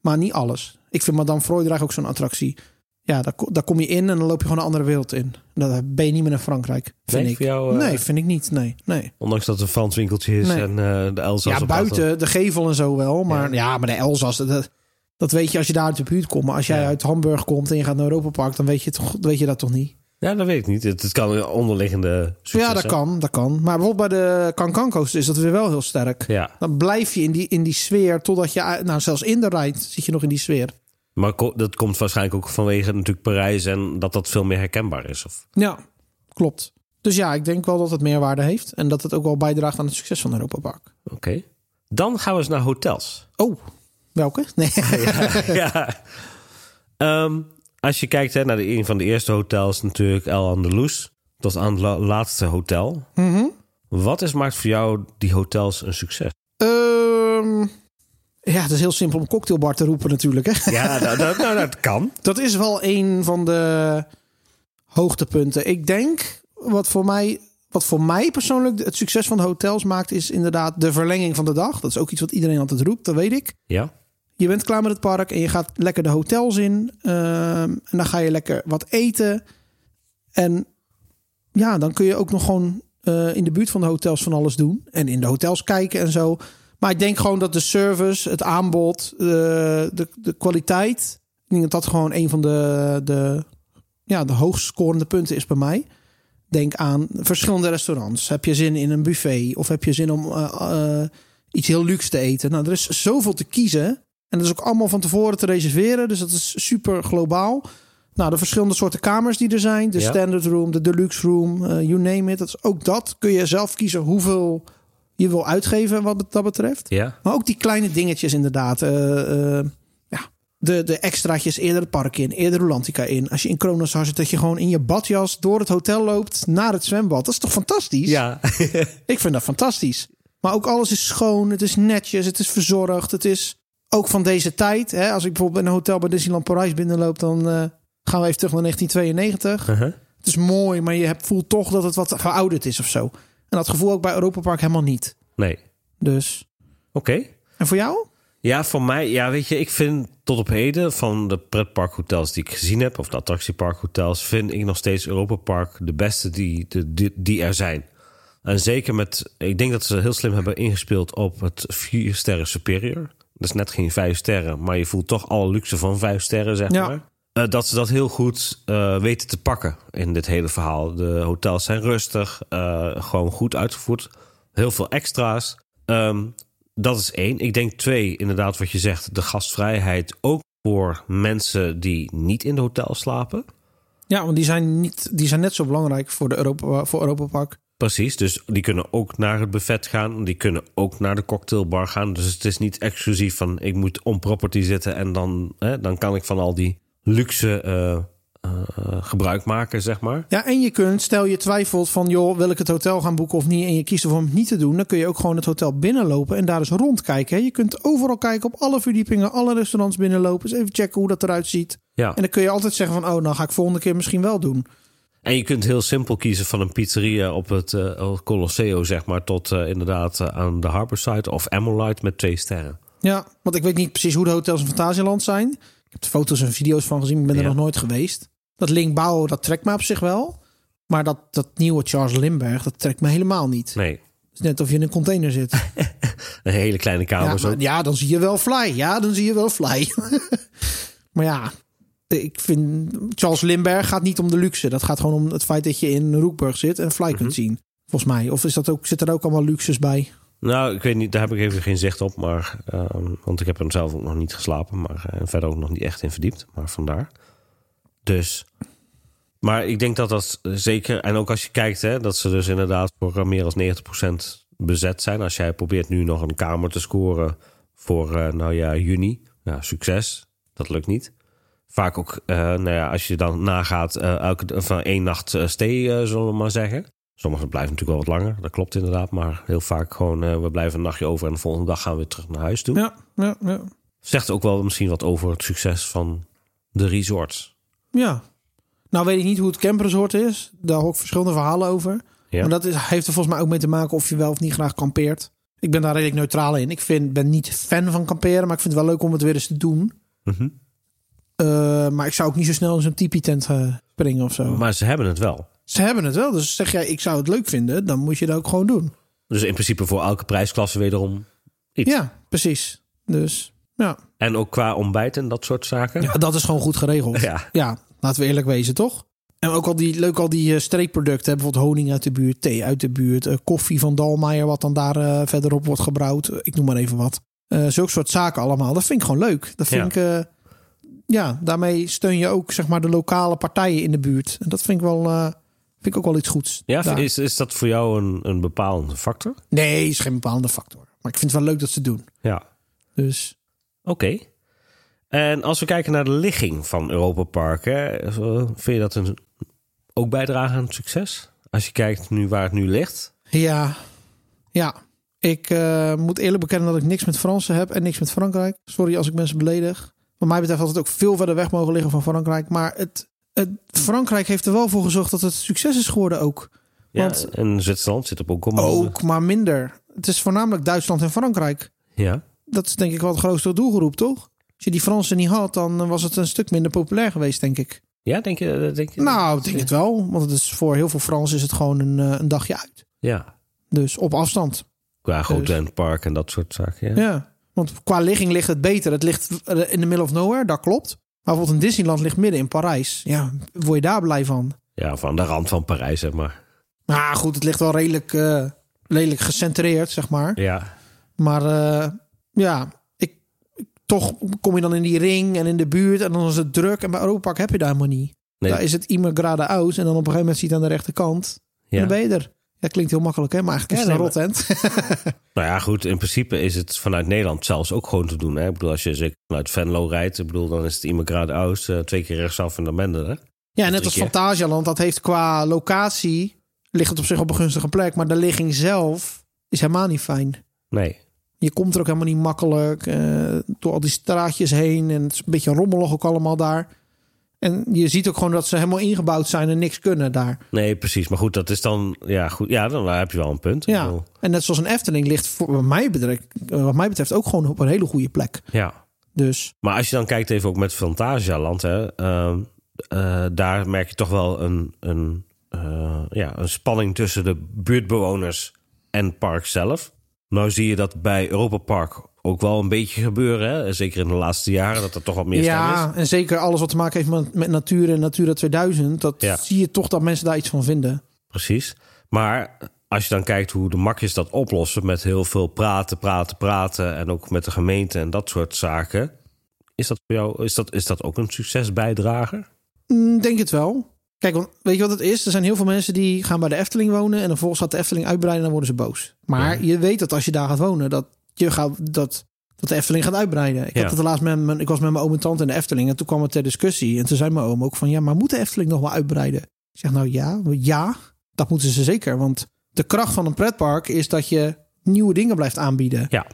maar niet alles. Ik vind Madame Freud ook zo'n attractie. Ja, daar, daar kom je in en dan loop je gewoon een andere wereld in. Dan ben je niet meer in Frankrijk, vind
Nee,
ik.
jou, eh,
Nee, vind ik niet. Nee, nee.
Ondanks dat het een Frans winkeltje is
Nee.
en eh, de Elzas
Ja, buiten de gevel en zo wel. Maar
Ja.
ja, maar de Elzas, dat, dat weet je als je daar uit de buurt komt. Maar als jij
Ja.
uit Hamburg komt en je gaat naar Europa Park, dan weet je, toch, weet je dat toch niet?
Ja, dat weet ik niet. Het, het kan een onderliggende succes
ja, dat kan, dat kan. Maar bijvoorbeeld bij de Cancan Coaster is dat weer wel heel sterk.
Ja,
Dan blijf je in die, in die sfeer totdat je... Nou, zelfs in de ride zit je nog in die sfeer.
Maar dat komt waarschijnlijk ook vanwege natuurlijk Parijs en dat dat veel meer herkenbaar is. Of,
Ja, klopt. Dus ja, ik denk wel dat het meerwaarde heeft. En dat het ook wel bijdraagt aan het succes van Europa Park.
Oké. Dan gaan we eens naar hotels.
Oh, welke? [laughs] Nee. [laughs]
ja. Ehm, als je kijkt hè, naar de, een van de eerste hotels, natuurlijk El Andalus, tot aan het la- laatste hotel.
Mhm.
Wat is, maakt voor jou die hotels een succes?
Ja, het is heel simpel om cocktailbar te roepen natuurlijk. Hè?
Ja, [laughs] dat, dat, nou, dat kan.
Dat is wel een van de hoogtepunten. Ik denk, wat voor mij, wat voor mij persoonlijk het succes van de hotels maakt, is inderdaad de verlenging van de dag. Dat is ook iets wat iedereen altijd roept, dat weet ik.
Ja,
Je bent klaar met het park en je gaat lekker de hotels in. ehm, en dan ga je lekker wat eten. En ja, dan kun je ook nog gewoon eh, in de buurt van de hotels van alles doen. En in de hotels kijken en zo. Maar ik denk gewoon dat de service, het aanbod, eh, de, de kwaliteit. Ik denk dat dat gewoon een van de, de, ja, de hoogst scorende punten is bij mij. Denk aan verschillende restaurants. Heb je zin in een buffet? Of heb je zin om eh, eh, iets heel luxe te eten? Nou, er is zoveel te kiezen. En dat is ook allemaal van tevoren te reserveren. Dus dat is super globaal. Nou, de verschillende soorten kamers die er zijn. De
Ja.
standard room, de deluxe room, you name it. Dat is ook dat kun je zelf kiezen hoeveel je wil uitgeven wat dat betreft.
Ja.
Maar ook die kleine dingetjes inderdaad. Eh, eh, ja, de, de extraatjes eerder het park in, eerder Rolantica in. Als je in Kronosar zit, dat je gewoon in je badjas door het hotel loopt naar het zwembad. Dat is toch fantastisch?
Ja. [laughs]
Ik vind dat fantastisch. Maar ook alles is schoon, het is netjes, het is verzorgd. Het is ook van deze tijd. Hè? Als ik bijvoorbeeld in een hotel bij Disneyland Parijs binnenloop, dan eh, gaan we even terug naar 1992.
Uh-huh.
Het is mooi, maar je hebt, voelt toch dat het wat verouderd is of zo. En dat gevoel ook bij Europa Park helemaal niet.
Nee.
Dus.
Oké.
En voor jou?
Ja, voor mij, ja, weet je, ik vind tot op heden van de pretparkhotels die ik gezien heb, of de attractieparkhotels, vind ik nog steeds Europa Park de beste die, die, die er zijn. En zeker met, ik denk dat ze heel slim hebben ingespeeld op het vier sterren superior. Dat is net geen vijf sterren, maar je voelt toch alle luxe van vijf sterren, zeg
Ja.
maar. Eh, dat ze dat heel goed eh, weten te pakken in dit hele verhaal. De hotels zijn rustig, eh, gewoon goed uitgevoerd. Heel veel extra's. Ehm, dat is één. Ik denk twee, inderdaad wat je zegt, de gastvrijheid ook voor mensen die niet in de hotel slapen.
Ja, want die zijn, niet, die zijn net zo belangrijk voor, de Europa, voor Europa Park.
Precies, dus die kunnen ook naar het buffet gaan. Die kunnen ook naar de cocktailbar gaan. Dus het is niet exclusief van ik moet on property zitten en dan, hè, dan kan ik van al die luxe eh, gebruik maken, zeg maar.
Ja, en je kunt, stel je twijfelt van, joh, wil ik het hotel gaan boeken of niet? En je kiest ervoor om het niet te doen. Dan kun je ook gewoon het hotel binnenlopen en daar eens rondkijken. hè. Je kunt overal kijken, op alle verdiepingen, alle restaurants binnenlopen. Eens even checken hoe dat eruit ziet.
Ja.
En dan kun je altijd zeggen van, oh, nou ga ik volgende keer misschien wel doen.
En je kunt heel simpel kiezen van een pizzeria op het uh, Colosseo, zeg maar, tot inderdaad aan de Harborside of Amolite met twee sterren.
Ja, want ik weet niet precies hoe de hotels in Fantasieland zijn. Ik heb foto's en video's van gezien, ik ben er nog nooit geweest. Dat Linkbouw, dat trekt me op zich wel. Maar dat, dat nieuwe Charles Lindbergh, dat trekt me helemaal niet.
Nee,
Het is net of je in een container zit. [laughs]
een hele kleine
Ja, maar-
ook.
ja, dan zie je wel fly. Ja, dan zie je wel fly. [laughs] maar ja, ik vind Charles Lindbergh gaat niet om de luxe. Dat gaat gewoon om het feit dat je in Roekburg zit en fly
Mhm.
kunt zien. Volgens mij. Of is dat ook, zit er ook allemaal luxes bij?
Nou, ik weet niet, daar heb ik even geen zicht op. Maar, ehm, want ik heb er zelf ook nog niet geslapen. Maar eh, verder ook nog niet echt in verdiept. Maar vandaar. Dus. Maar ik denk dat dat zeker. En ook als je kijkt, hè, dat ze dus inderdaad voor eh, meer dan 90% bezet zijn. Als jij probeert nu nog een kamer te scoren voor, eh, nou ja, juni. Succes. Dat lukt niet. Vaak ook, eh, nou ja, als je dan nagaat, elke van één nacht stay, zullen we maar zeggen. Sommigen blijven natuurlijk wel wat langer, dat klopt inderdaad. Maar heel vaak gewoon, eh, we blijven een nachtje over en de volgende dag gaan we weer terug naar huis toe.
Ja, ja, ja.
Zegt ook wel misschien wat over het succes van de resorts.
ja. Nou weet ik niet hoe het camperresort is. Daar hoor ik verschillende verhalen over.
Ja.
Maar dat is, heeft er volgens mij ook mee te maken of je wel of niet graag kampeert. Ik ben daar redelijk neutraal in. Ik vind, ben niet fan van kamperen, maar ik vind het wel leuk om het weer eens te doen.
Mhm.
Eh, maar ik zou ook niet zo snel in zo'n tipi-tent eh, springen of zo.
Maar ze hebben het wel.
Ze hebben het wel. Dus zeg jij, ik zou het leuk vinden, dan moet je dat ook gewoon doen.
Dus in principe voor elke prijsklasse wederom iets.
Ja, precies. Dus ja.
En ook qua ontbijt en dat soort zaken.
ja, dat is gewoon goed geregeld.
Ja.
Ja, laten we eerlijk wezen, toch? En ook al die, leuk al die eh, streekproducten. Bijvoorbeeld honing uit de buurt, thee uit de buurt. eh, koffie van Dalmaier, wat dan daar eh, verderop wordt gebrouwd. Ik noem maar even wat. Eh zulke soort zaken allemaal. Dat vind ik gewoon leuk. Dat vind
Ja.
ik... ja, daarmee steun je ook zeg maar de lokale partijen in de buurt. En dat vind ik wel, vind ik ook wel iets goeds.
Ja,
daar.
is, is dat voor jou een, een bepalende factor?
Nee, is geen bepalende factor. Maar ik vind het wel leuk dat ze het doen.
Ja.
Dus
Oké. En als we kijken naar de ligging van Europa Park, hè, vind je dat een, ook bijdragen aan het succes? Als je kijkt nu waar het nu ligt.
ja, ja. Ik eh, moet eerlijk bekennen dat ik niks met Fransen heb en niks met Frankrijk. Sorry als ik mensen beledig. Wat mij betreft had het ook veel verder weg mogen liggen van Frankrijk. Maar het, Frankrijk heeft er wel voor gezorgd dat het succes is geworden ook.
Ja,
Want-
en Zwitserland zit op ook.
Ook, maar minder. Het is voornamelijk Duitsland en Frankrijk.
Ja.
Dat is denk ik wel het grootste doelgroep, toch? Als je die Fransen niet had, dan was het een stuk minder populair geweest, denk ik.
ja, denk je? Denk je
Nou, ik denk het wel. Want het is voor heel veel Fransen is het gewoon een, eh, een dagje uit.
Ja.
Dus op afstand.
Qua Grootland Park en dat soort zaken. Ja.
Ja. Want qua ligging ligt het beter. Het ligt in de middle of nowhere, dat klopt. Maar bijvoorbeeld een Disneyland ligt midden in Parijs. Ja, word je daar blij van?
ja, van de rand van Parijs, zeg maar.
Maar goed, het ligt wel redelijk, eh, redelijk gecentreerd, zeg maar.
Ja.
Maar eh, ja, ik, toch kom je dan in die ring en in de buurt en dan is het druk. En bij Europa heb je daar helemaal niet.
Nee.
Daar is het Immigrade Aus en dan op een gegeven moment zie je het aan de rechterkant. En
ja.
dan ben je er. Ja, klinkt heel makkelijk, hè? Maar eigenlijk is
Ja,
het een rotent. [laughs]
Nou ja, goed. In principe is het vanuit Nederland zelfs ook gewoon te doen. Hè? Ik bedoel, als je zeker vanuit Venlo rijdt, ik bedoel, dan is het Immigrade Aus eh, twee keer rechtsaf en dan ben je er.
Ja, net als. Fantasialand, dat heeft qua locatie, ligt het op zich op een gunstige plek. Maar de ligging zelf is helemaal niet fijn.
Nee.
Je komt er ook helemaal niet makkelijk eh, door al die straatjes heen. En het is een beetje rommelig ook allemaal daar. En je ziet ook gewoon dat ze helemaal ingebouwd zijn en niks kunnen daar.
Nee, precies. Maar goed, dat is dan... Ja, goed. Ja, dan heb je wel een punt.
Ja,
bedoel,
en net zoals een Efteling ligt voor wat mij betreft, wat mij betreft ook gewoon op een hele goede plek.
ja.
Dus
Maar als je dan kijkt even ook met Fantasialand, hè, ehm, eh, daar merk je toch wel een, een, eh, ja, een spanning tussen de buurtbewoners en het park zelf. Nou zie je dat bij Europa Park ook wel een beetje gebeuren. Hè? Zeker in de laatste jaren, dat er toch wat meer stem is.
ja, en zeker alles wat te maken heeft met, met natuur en Natura 2000, dat
Ja.
zie je toch dat mensen daar iets van vinden.
Precies. Maar als je dan kijkt hoe de makjes dat oplossen met heel veel praten, praten, praten en ook met de gemeente en dat soort zaken. Is dat voor jou, is dat, is dat ook een succesbijdrager?
Mm, Denk het wel. Kijk, want weet je wat het is? Er zijn heel veel mensen die gaan bij de Efteling wonen en dan vervolgens gaat de Efteling uitbreiden en dan worden ze boos. Maar je weet dat als je daar gaat wonen, dat je gaat dat, dat de Efteling gaat uitbreiden. Ik
Ja.
had het laatst met mijn, ik was met mijn oom en tante in de Efteling en toen kwam het ter discussie en toen zei mijn oom ook van ja, maar moet de Efteling nog wel uitbreiden? Ik zeg nou ja, ja, dat moeten ze zeker, want de kracht van een pretpark is dat je nieuwe dingen blijft aanbieden.
Ja.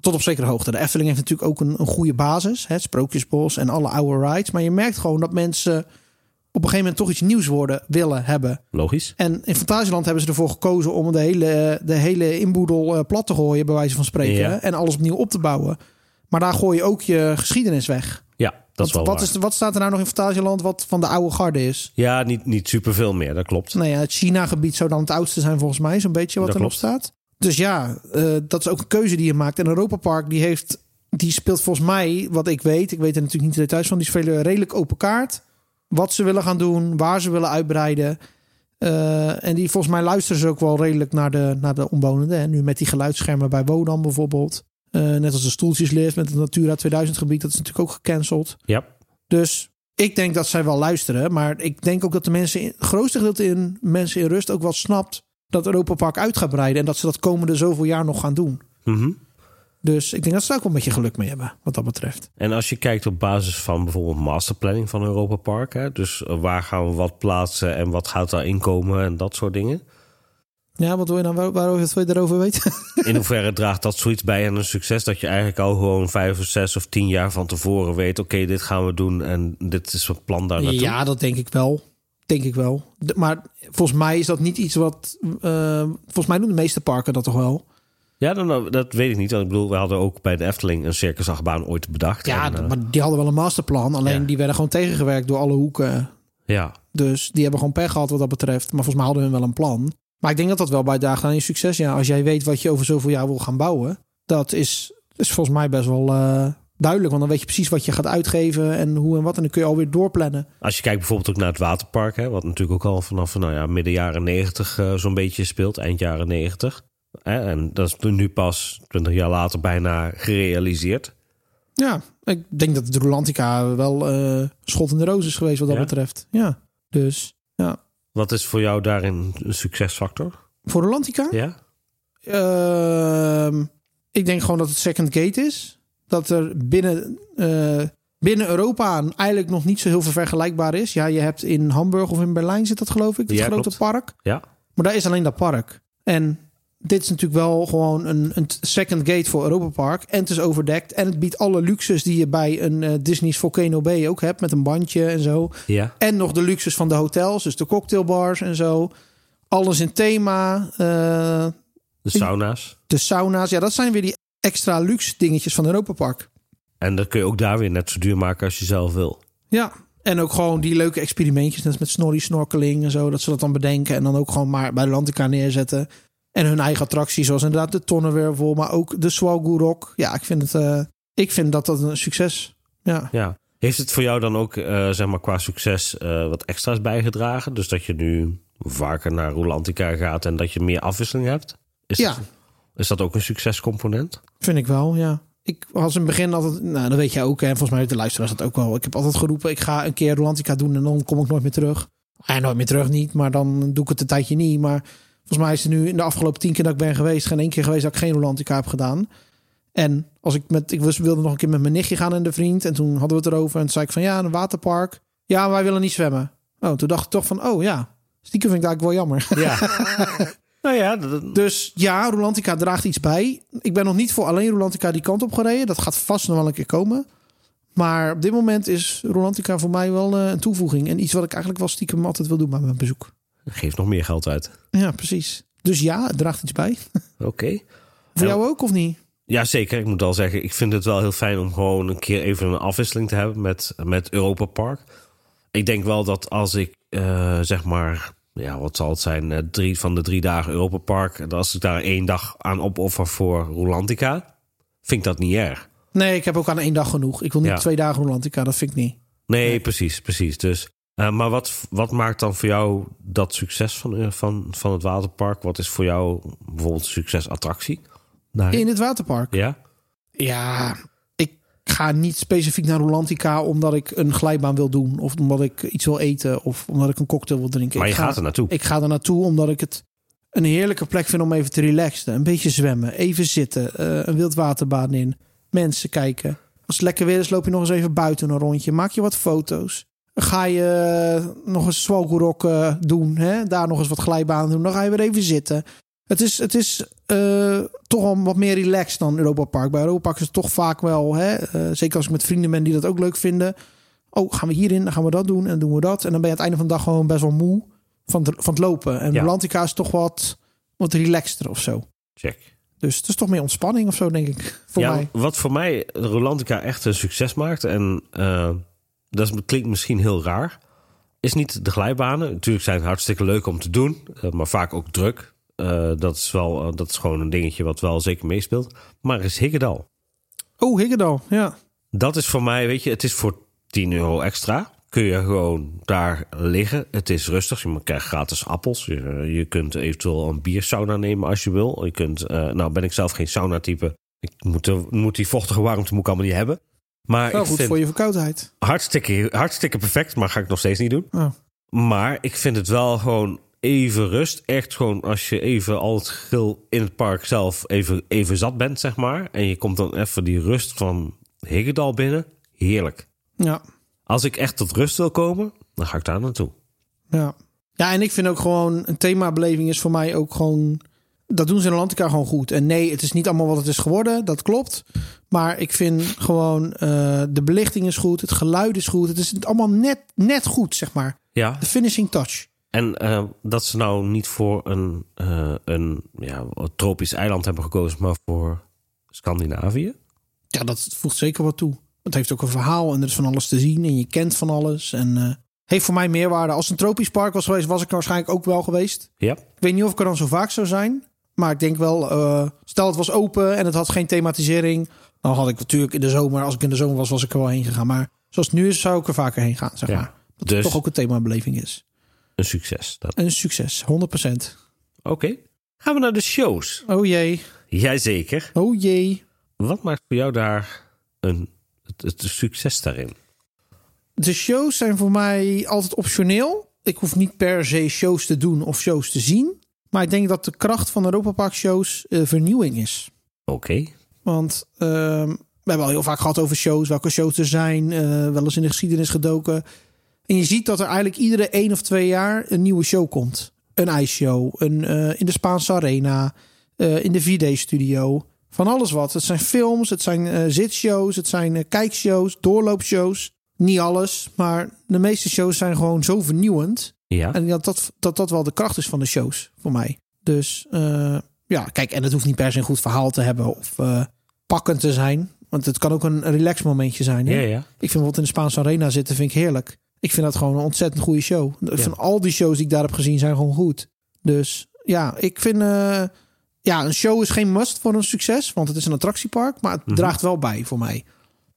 Tot op zekere hoogte. De Efteling heeft natuurlijk ook een, een goede basis. Het Sprookjesbos en alle oude rides. Maar je merkt gewoon dat mensen op een gegeven moment toch iets nieuws worden, willen hebben.
Logisch.
En in Fantasieland hebben ze ervoor gekozen om de hele, de hele inboedel eh, plat te gooien, bij wijze van spreken.
Ja.
En alles opnieuw op te bouwen. Maar daar gooi je ook je geschiedenis weg.
Ja, dat is wel
wat,
waar.
is, wat staat er nou nog in Fantasieland wat van de oude garde is?
Ja, niet, niet superveel meer, dat klopt.
Nou ja, het China-gebied zou dan het oudste zijn volgens mij, zo'n beetje wat
Dat
erop staat. Dus ja, eh, dat is ook een keuze die je maakt. En Europa Park die heeft, die speelt volgens mij, wat ik weet, ik weet er natuurlijk niet de details van, die spelen redelijk open kaart. Wat ze willen gaan doen, waar ze willen uitbreiden. Eh, en die volgens mij luisteren ze ook wel redelijk naar de, naar de omwonenden. En nu met die geluidsschermen bij Wodan bijvoorbeeld. Eh, net als de stoeltjeslift met het Natura 2000 gebied, dat is natuurlijk ook gecanceld.
Ja,
Dus ik denk dat zij wel luisteren. Maar ik denk ook dat de mensen, in, het grootste gedeelte in mensen in rust ook wel snapt dat Europa Park uit gaat breiden. En dat ze dat komende zoveel jaar nog gaan doen.
Mhm.
Dus ik denk dat ze daar ook wel een beetje geluk mee hebben, wat dat betreft.
En als je kijkt op basis van bijvoorbeeld masterplanning van Europa Park, hè, dus waar gaan we wat plaatsen en wat gaat daarin komen en dat soort dingen.
Ja, wat wil je dan waar, waarover wil je daarover weten?
In [laughs] hoeverre draagt dat zoiets bij aan een succes dat je eigenlijk al gewoon vijf of zes of tien jaar van tevoren weet: oké, dit gaan we doen en dit is het plan daar naartoe.
ja, dat denk ik wel. Denk ik wel. De- maar volgens mij is dat niet iets wat. eh, volgens mij doen de meeste parken dat toch wel.
Ja, dan, dat weet ik niet. Want ik bedoel, we hadden ook bij de Efteling een circusachtbaan ooit bedacht.
Ja,
En, eh,
maar die hadden wel een masterplan. Alleen
Ja.
die werden gewoon tegengewerkt door alle hoeken.
ja,
Dus die hebben gewoon pech gehad wat dat betreft. Maar volgens mij hadden hun wel een plan. Maar ik denk dat dat wel bijdraagt aan je succes. Ja, als jij weet wat je over zoveel jaar wil gaan bouwen. Dat is, is volgens mij best wel eh, duidelijk. Want dan weet je precies wat je gaat uitgeven en hoe en wat. En dan kun je alweer doorplannen.
Als je kijkt bijvoorbeeld ook naar het waterpark, hè, wat natuurlijk ook al vanaf nou ja, midden jaren negentig eh, zo'n beetje speelt, eind jaren negentig. En dat is nu pas 20 jaar later bijna gerealiseerd.
Ja, ik denk dat de Rolantica wel eh schot in de roos is geweest wat dat
Ja?
betreft. Ja, dus ja.
Wat is voor jou daarin een succesfactor?
Voor Rolantica?
Ja?
Ehm, ik denk gewoon dat het second gate is. Dat er binnen, eh, binnen Europa eigenlijk nog niet zo heel veel vergelijkbaar is. Ja, je hebt in Hamburg of in Berlijn zit dat geloof ik, het
Ja,
grote
klopt.
park.
Ja?
Maar daar is alleen dat park. En dit is natuurlijk wel gewoon een, een second gate voor Europa Park. En het is overdekt. En het biedt alle luxes die je bij een eh, Disney's Volcano Bay ook hebt. Met een bandje en zo.
Ja.
En nog de luxes van de hotels. Dus de cocktailbars en zo. Alles in thema. eh,
De sauna's.
de sauna's. Ja, dat zijn weer die extra luxe dingetjes van Europa Park.
En dat kun je ook daar weer net zo duur maken als je zelf wil.
Ja, En ook gewoon die leuke experimentjes, net met snorri snorkeling en zo, dat ze dat dan bedenken en dan ook gewoon maar bij de Lantica neerzetten. En hun eigen attracties, zoals inderdaad de Tonnenwervel, maar ook de Swalgoe Ja, ik vind het, uh, ik vind dat dat een succes. Ja.
ja. Heeft het voor jou dan ook, uh, zeg maar, qua succes uh, wat extra's bijgedragen? Dus dat je nu vaker naar Rolantica gaat en dat je meer afwisseling hebt? Is
ja.
Dat, is dat ook een succescomponent?
Vind ik wel, ja. Ik was in het begin altijd, nou dat weet jij ook, en volgens mij de luisteraars dat ook wel. Ik heb altijd geroepen, ik ga een keer Rolantica doen en dan kom ik nooit meer terug. En nooit meer terug niet, maar dan doe ik het een tijdje niet. Maar volgens mij is er nu in de afgelopen tien keer dat ik ben geweest, geen één keer geweest dat ik geen Rolantica heb gedaan. En als ik met, ik wilde nog een keer met mijn nichtje gaan en de vriend. En toen hadden we het erover. En toen zei ik van ja, een waterpark. Ja, wij willen niet zwemmen. Oh, toen dacht ik toch van, oh ja, stiekem vind ik eigenlijk wel jammer.
Ja. [laughs] nou ja,
dus ja, Rolantica draagt iets bij. Ik ben nog niet voor alleen Rolantica die kant op gereden. Dat gaat vast nog wel een keer komen. Maar op dit moment is Rolantica voor mij wel uh, een toevoeging. En iets wat ik eigenlijk wel stiekem altijd wil doen bij mijn bezoek.
Geeft nog meer geld uit.
Ja, precies. Dus ja, het draagt iets bij. [laughs]
Oké.
Voor jou ook of niet?
Ja, zeker. Ik moet al zeggen, ik vind het wel heel fijn om gewoon een keer even een afwisseling te hebben met, met Europa Park. Ik denk wel dat als ik uh, zeg maar, ja, wat zal het zijn, uh, drie van de drie dagen Europa Park, als ik daar één dag aan opoffer voor Rolantica, vind ik dat niet erg.
Nee, ik heb ook aan één dag genoeg. Ik wil niet ja. twee dagen Rolantica, dat vind ik niet.
Nee, nee. precies, precies. Dus, uh, maar wat, wat maakt dan voor jou dat succes van, van, van het waterpark? Wat is voor jou bijvoorbeeld succesattractie?
In het waterpark?
Ja.
Ja, ik ga niet specifiek naar Rolantica omdat ik een glijbaan wil doen. Of omdat ik iets wil eten. Of omdat ik een cocktail wil drinken.
Maar je
ik
gaat er naartoe.
Ik ga er naartoe omdat ik het een heerlijke plek vind om even te relaxen. Een beetje zwemmen, even zitten, uh, een wildwaterbaan in. Mensen kijken. Als het lekker weer is, loop je nog eens even buiten een rondje. Maak je wat foto's. Ga je nog eens swalgoerok uh, doen. Hè? Daar nog eens wat glijbaan doen. Dan ga je weer even zitten. Het is, het is uh, toch al wat meer relaxed dan Europa Park. Bij Europa Park is het toch vaak wel, hè, uh, zeker als ik met vrienden ben die dat ook leuk vinden. Oh, gaan we hierin, dan gaan we dat doen en doen we dat. En dan ben je aan het einde van de dag gewoon best wel moe van, de, van het lopen. En ja. Rolantica is toch wat, wat relaxter of zo.
Check.
Dus het is toch meer ontspanning of zo, denk ik. Voor
ja,
mij.
Wat voor mij Rolantica echt een succes maakt. En uh, dat klinkt misschien heel raar. Is niet de glijbanen. Natuurlijk zijn het hartstikke leuk om te doen. maar vaak ook druk. Uh, dat, is wel, uh, dat is gewoon een dingetje wat wel zeker meespeelt. Maar is Higgedal.
Oh, Higgedal, ja.
Dat is voor mij, weet je, het is voor 10 euro extra. Kun je gewoon daar liggen. Het is rustig. Je krijgt gratis appels. Je, je kunt eventueel een biersauna nemen als je wil. Je kunt, uh, nou ben ik zelf geen sauna-type. Ik moet, moet die vochtige warmte moet ik allemaal niet hebben. Maar
wel
ik
goed voor je verkoudheid.
Hartstikke, hartstikke perfect, maar ga ik nog steeds niet doen.
Oh.
Maar ik vind het wel gewoon even rust. Echt gewoon als je even al het gil in het park zelf even, even zat bent, zeg maar. En je komt dan even die rust van Higgedal binnen. Heerlijk.
Ja.
Als ik echt tot rust wil komen, dan ga ik daar naartoe.
Ja. Ja, en ik vind ook gewoon een themabeleving is voor mij ook gewoon. Dat doen ze in Atlantica gewoon goed. En nee, het is niet allemaal wat het is geworden, dat klopt. Maar ik vind gewoon uh, de belichting is goed, het geluid is goed. Het is allemaal net, net goed, zeg maar.
Ja.
De finishing touch.
En uh, dat ze nou niet voor een, uh, een ja, tropisch eiland hebben gekozen, maar voor Scandinavië?
Ja, dat voegt zeker wat toe. Het heeft ook een verhaal en er is van alles te zien en je kent van alles. En heeft voor mij meerwaarde. Als een tropisch park was geweest, was ik er waarschijnlijk ook wel geweest.
Ja.
Ik weet niet of ik er dan zo vaak zou zijn. Maar ik denk wel, uh, stel het was open en het had geen thematisering. Dan had ik natuurlijk in de zomer, als ik in de zomer was, was ik er wel heen gegaan. Maar zoals het nu is, zou ik er vaker heen gaan, zeg
Ja,
maar. Dat
dus-
het toch ook een themabeleving is.
Een succes. Dat.
Een succes, 100%.
Oké. Gaan we naar de shows.
Oh jee,
Jazeker.
oh jee.
Wat maakt voor jou daar een, het, het succes daarin?
De shows zijn voor mij altijd optioneel. Ik hoef niet per se shows te doen of shows te zien. Maar ik denk dat de kracht van Europa Park shows eh, vernieuwing is.
Oké.
Want ehm, we hebben al heel vaak gehad over shows, welke shows er zijn, eh, wel eens in de geschiedenis gedoken. En je ziet dat er eigenlijk iedere één of twee jaar een nieuwe show komt. Een ijsshow, een, eh, in de Spaanse Arena, in de 4D-studio. Van alles wat. Het zijn films, het zijn zitshows, het zijn kijkshows, doorloopshows. Niet alles, maar de meeste shows zijn gewoon zo vernieuwend.
Ja.
En dat dat, dat dat wel de kracht is van de shows voor mij. Dus eh, ja, kijk, en het hoeft niet per se een goed verhaal te hebben of eh, pakkend te zijn. Want het kan ook een, relax momentje zijn. Hè?
Ja, ja.
Ik vind bijvoorbeeld in de Spaanse Arena zitten, vind ik heerlijk. Ik vind dat gewoon een ontzettend goede show. Van al die shows die ik daar heb gezien zijn gewoon goed. Dus ja, ik vind... eh, ja, een show is geen must voor een succes. Want het is een attractiepark. Maar het
Mhm.
draagt wel bij voor mij.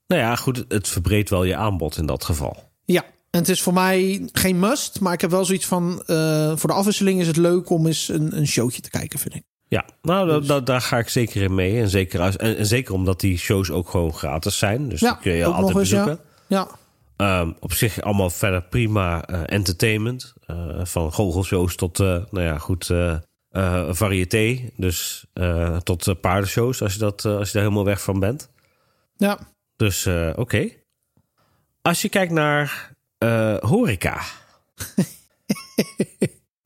Nou ja, goed, het verbreedt wel je aanbod in dat geval.
Ja, en het is voor mij geen must. Maar ik heb wel zoiets van... eh, voor de afwisseling is het leuk om eens een, een showtje te kijken, vind ik.
Ja, nou,
Dus-
da- daar ga ik zeker in mee. En zeker, als, en, en zeker omdat die shows ook gewoon gratis zijn. Dus
Ja,
die kun je altijd
eens, ja.
bezoeken.
Ja,
Ehm, op zich allemaal verder prima eh, entertainment. Eh, van goochelshows tot, nou ja, goed, variété. Dus tot paardenshows, als je, dat, als je daar helemaal weg van bent.
ja.
Dus oké. Als je kijkt naar eh, horeca. [laughs]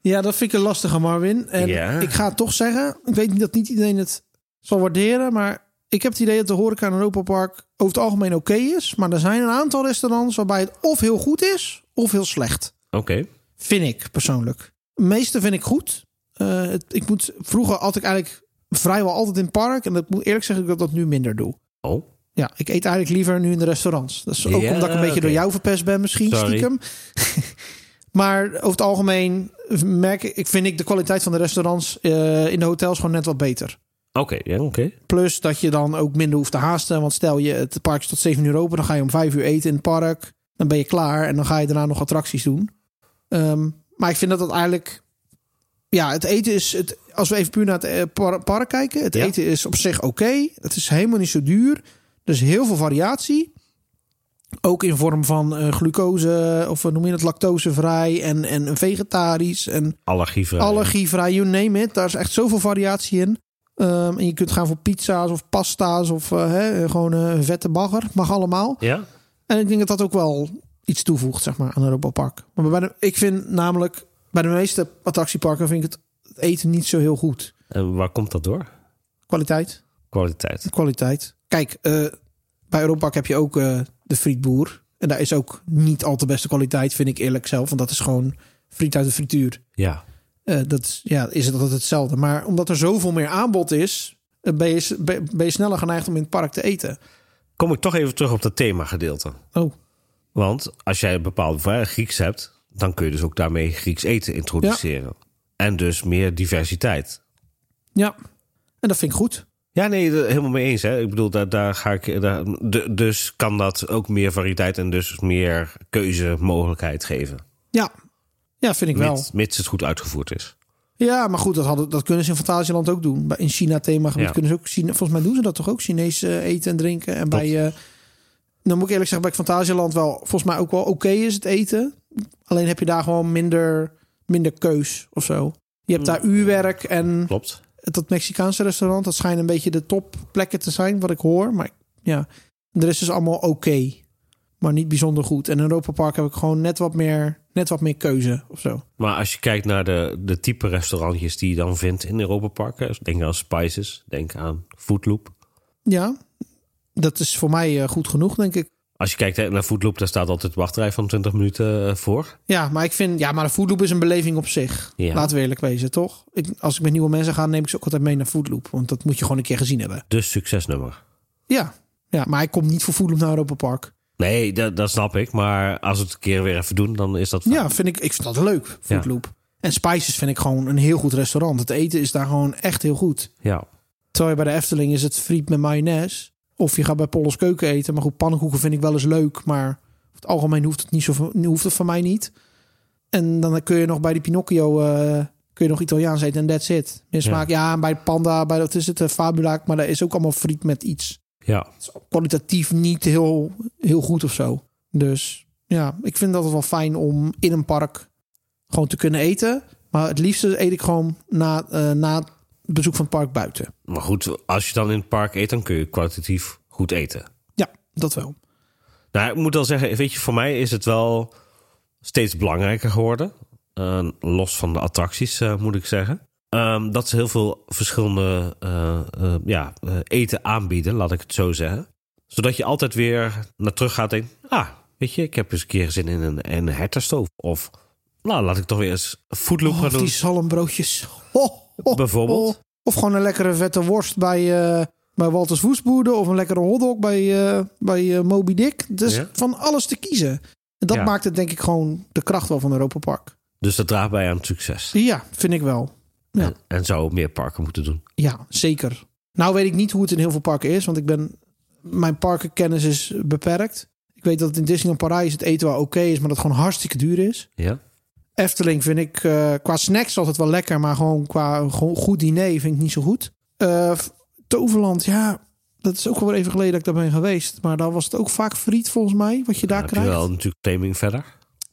Ja, dat vind ik een lastige, Marvin. En
Ja.
ik ga toch zeggen, ik weet niet dat niet iedereen het zal waarderen, maar ik heb het idee dat de horeca in Europa Park over het algemeen oké is. Maar er zijn een aantal restaurants waarbij het of heel goed is, of heel slecht.
Oké.
Vind ik persoonlijk. De meeste vind ik goed. Eh, het, ik moet, vroeger had ik eigenlijk vrijwel altijd in het park. En dat moet eerlijk zeggen dat ik dat nu minder doe.
Oh,
Ja, ik eet eigenlijk liever nu in de restaurants. Dat is ook
Ja,
omdat ik een beetje door jou verpest ben misschien,
Sorry.
stiekem. [laughs] maar over het algemeen merk ik, vind ik de kwaliteit van de restaurants eh, in de hotels gewoon net wat beter.
oké. ja, oké.
Plus dat je dan ook minder hoeft te haasten. Want stel je het park is tot 7 uur open, dan ga je om 5 uur eten in het park. Dan ben je klaar en dan ga je daarna nog attracties doen. Ehm, maar ik vind dat dat eigenlijk... Ja, het eten is... Het, als we even puur naar het eh, par- park kijken. Het
Ja.
eten is op zich oké. Het is helemaal niet zo duur. Is heel veel variatie. Ook in vorm van eh, glucose, of hoe noem je het, lactosevrij en, en vegetarisch. En
Allergievrij.
allergievrij, you name it. Daar is echt zoveel variatie in. Ehm, en je kunt gaan voor pizza's of pasta's of eh, hè, gewoon eh, vette bagger. Mag allemaal.
Ja?
En ik denk dat dat ook wel iets toevoegt, zeg maar, aan Europa Park. Maar bij de, ik vind namelijk, bij de meeste attractieparken vind ik het, het eten niet zo heel goed.
En waar komt dat door?
Kwaliteit,
Kwaliteit.
kwaliteit. Kijk, eh, bij Europa Park heb je ook eh, de frietboer. En daar is ook niet al te beste kwaliteit, vind ik eerlijk zelf. Want dat is gewoon friet uit de frituur.
Ja.
Eh, dat is, ja, is het altijd hetzelfde. Maar omdat er zoveel meer aanbod is, ben je, ben je sneller geneigd om in het park te eten.
Kom ik toch even terug op dat themagedeelte.
Oh,
Want als jij een bepaald eh, Grieks hebt, dan kun je dus ook daarmee Grieks eten introduceren. En dus meer diversiteit.
ja. En dat vind ik goed.
Ja, nee, helemaal mee eens. Hè. Ik bedoel, daar, daar ga ik. Daar, dus kan dat ook meer variëteit en dus meer keuzemogelijkheid geven.
Ja, ja vind ik wel.
Mits, mits het goed uitgevoerd is.
Ja, maar goed, dat, hadden, dat kunnen ze in Fantasieland ook doen. Bij- In China themagebied
Ja.
kunnen ze ook China, volgens mij doen ze dat toch ook Chinees eh, eten en drinken. En bij, eh dan moet ik eerlijk zeggen, bij Fantasieland wel volgens mij ook wel oké is het eten. Alleen heb je daar gewoon minder, minder keus of zo. Je hebt daar uurwerk en
Klopt.
Dat Mexicaanse restaurant, dat schijnt een beetje de topplekken te zijn, wat ik hoor. Maar ja, de rest is allemaal oké, maar niet bijzonder goed. En in Europa Park heb ik gewoon net wat meer, net wat meer keuze of zo.
Maar als je kijkt naar de, de type restaurantjes die je dan vindt in Europa Parken, denk aan Spices, denk aan Foodloop.
Ja, dat is voor mij eh, goed genoeg, denk ik.
Als je kijkt naar Foodloop, daar staat altijd wachtrij van 20 minuten eh, voor.
Ja, maar ik vind, ja, maar de Foodloop is een beleving op zich.
Ja.
Laten we eerlijk wezen, toch? Ik, als ik met nieuwe mensen ga, neem ik ze ook altijd mee naar Foodloop. Want dat moet je gewoon een keer gezien hebben.
Dus succesnummer.
Ja, ja maar ik kom niet voor Foodloop naar Europa Park.
Nee, dat, dat snap ik. Maar als we het een keer weer even doen, dan is dat fijn.
Ja, vind ik, ik vind dat leuk, Foodloop. En Spices vind ik gewoon een heel goed restaurant. Het eten is daar gewoon echt heel goed.
Ja.
Terwijl je bij de Efteling is het friet met mayonaise. Of je gaat bij Polles Keuken eten. Maar goed, pannenkoeken vind ik wel eens leuk. Maar over het algemeen hoeft het, niet zo, hoeft het van mij niet. En dan kun je nog bij die Pinocchio... eh, kun je nog Italiaans eten en that's it. Meer smaak. Ja, en bij Panda, bij dat is het uh, Fabula. Maar daar is ook allemaal friet met iets.
Ja.
Kwalitatief niet heel, heel goed of zo. Dus ja, ik vind dat wel fijn om in een park gewoon te kunnen eten. Maar het liefste eet ik gewoon na, eh, na bezoek van het park buiten.
Maar goed, als je dan in het park eet, dan kun je kwalitatief goed eten.
Ja, dat wel.
Nou, ik moet wel zeggen, weet je, voor mij is het wel steeds belangrijker geworden. Uh, los van de attracties, uh, moet ik zeggen. Um, dat ze heel veel verschillende uh, ja, eten aanbieden, laat ik het zo zeggen. Zodat je altijd weer naar terug gaat en denkt... ah, weet je, ik heb eens een keer zin in een, een hertenstoof. Of, nou, laat ik toch weer eens foodloop
oh,
gaan doen.
die zalmbroodjes. Oh, oh,
Bijvoorbeeld.
Oh. Of gewoon een lekkere vette worst bij, uh, bij Walters Woestboede. Of een lekkere hotdog bij, uh, bij uh, Moby Dick. Dus
ja.
van alles te kiezen. En dat
Ja.
maakt het denk ik gewoon de kracht wel van Europa Park.
Dus dat draagt bij aan het succes.
Ja, vind ik wel. Ja.
En, en zou meer parken moeten doen.
Ja, zeker. Nou weet ik niet hoe het in heel veel parken is, want ik ben mijn parkenkennis is beperkt. Ik weet dat in Disneyland Parijs het eten wel oké is, maar dat het gewoon hartstikke duur is.
Ja?
Efteling vind ik eh, qua snacks altijd wel lekker, maar gewoon qua gewoon goed diner vind ik niet zo goed. Eh, Toverland, ja, dat is ook wel even geleden dat ik daar ben geweest. Maar daar was het ook vaak friet volgens mij, wat je daar
Dan heb je
krijgt.
wel natuurlijk Flaming verder.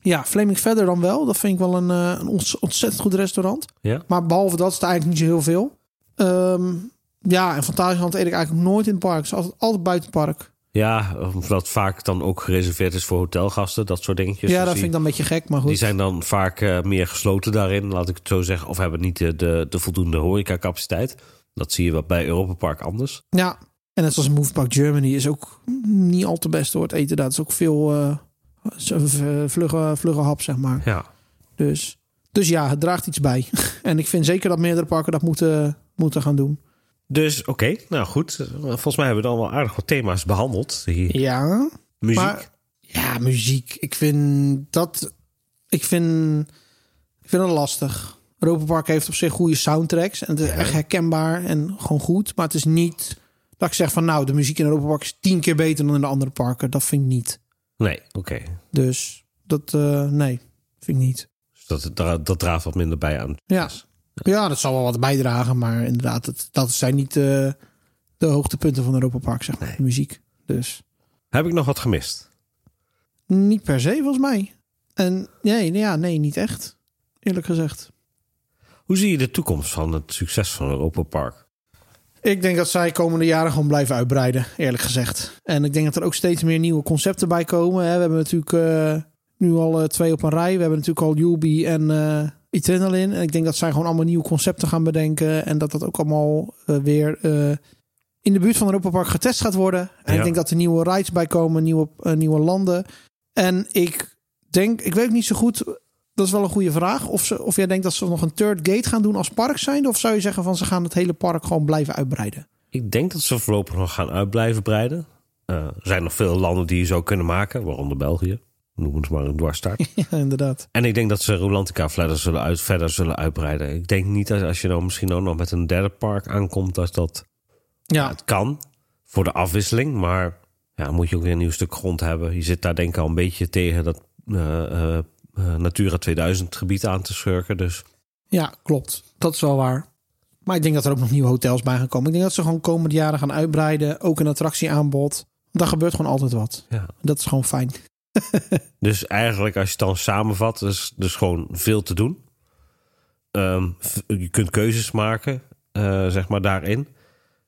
Ja, Flaming Verder dan wel. Dat vind ik wel een, eh, een ont- ontzettend goed restaurant.
Ja?
Maar behalve dat is het eigenlijk niet zo heel veel. Ehm, ja, en Fantasieland eet ik eigenlijk nooit in het park. Het is altijd, altijd buiten het park.
Ja, omdat vaak dan ook gereserveerd is voor hotelgasten. Dat soort dingetjes.
ja,
Dus
dat
die-
vind ik dan een beetje gek, maar goed.
Die zijn dan vaak eh, meer gesloten daarin, laat ik het zo zeggen. Of hebben niet de, de, de voldoende horecacapaciteit. Dat zie je wat bij Europa Park anders.
Ja, en net zoals Move Park Germany is ook niet al te best hoor. Het eten daar is ook veel v- vlugge, vlugge hap, zeg maar.
Ja.
Dus, dus ja, het draagt iets bij. [laughs] en ik vind zeker dat meerdere parken dat moeten, moeten gaan doen.
Dus oké, nou goed. Volgens mij hebben we dan wel aardig wat thema's behandeld. Hier.
Ja,
Muziek.
Maar ja, muziek. Ik vind dat. Ik vind. Ik vind dat lastig. Europa Park heeft op zich goede soundtracks. En het is echt herkenbaar en gewoon goed. Maar het is niet dat ik zeg van nou, de muziek in Europa Park is tien keer beter dan in de andere parken. Dat vind ik niet.
Nee, oké.
Dus dat, eh, nee, vind ik niet.
Dus dat, dat, dat draagt wat minder bij aan.
Ja. Ja, dat zal wel wat bijdragen. Maar inderdaad, het, dat zijn niet eh, de hoogtepunten van Europa Park, zeg maar. De muziek. Dus
Heb ik nog wat gemist?
niet per se, volgens mij. En nee, ja, nee, niet echt. Eerlijk gezegd.
Hoe zie je de toekomst van het succes van Europa Park?
Ik denk dat zij komende jaren gewoon blijven uitbreiden, eerlijk gezegd. En ik denk dat er ook steeds meer nieuwe concepten bij komen. hè. We hebben natuurlijk eh, nu al eh, twee op een rij. We hebben natuurlijk al Yubi en Adrenaline. En ik denk dat zij gewoon allemaal nieuwe concepten gaan bedenken. En dat dat ook allemaal eh, weer eh, in de buurt van Europa Park getest gaat worden. En
Ja.
ik denk dat er nieuwe rides bij komen, nieuwe, eh, nieuwe landen. En ik denk, ik weet niet zo goed... Dat is wel een goede vraag. Of, ze, of jij denkt dat ze nog een third gate gaan doen als park zijn? Of zou je zeggen van ze gaan het hele park gewoon blijven uitbreiden?
Ik denk dat ze voorlopig nog gaan uitblijven breiden. Er zijn nog veel landen die je zou kunnen maken, waaronder België. Noem het maar een dwarsstart. [laughs]
Ja, inderdaad.
en ik denk dat ze Rolantica verder zullen, uit, verder zullen uitbreiden. Ik denk niet dat als je nou misschien ook nog met een derde park aankomt, dat dat
Ja,
het kan voor de afwisseling. Maar ja, dan moet je ook weer een nieuw stuk grond hebben. Je zit daar denk ik al een beetje tegen dat eh, Natura 2000 gebied aan te schurken. Dus
ja, klopt. Dat is wel waar. Maar ik denk dat er ook nog nieuwe hotels bij gaan komen. Ik denk dat ze gewoon komende jaren gaan uitbreiden. Ook een attractieaanbod. Daar gebeurt gewoon altijd wat.
ja.
Dat is gewoon fijn. [laughs]
Dus eigenlijk, als je het dan samenvat, is dus gewoon veel te doen. Ehm, je kunt keuzes maken, eh, zeg maar, daarin.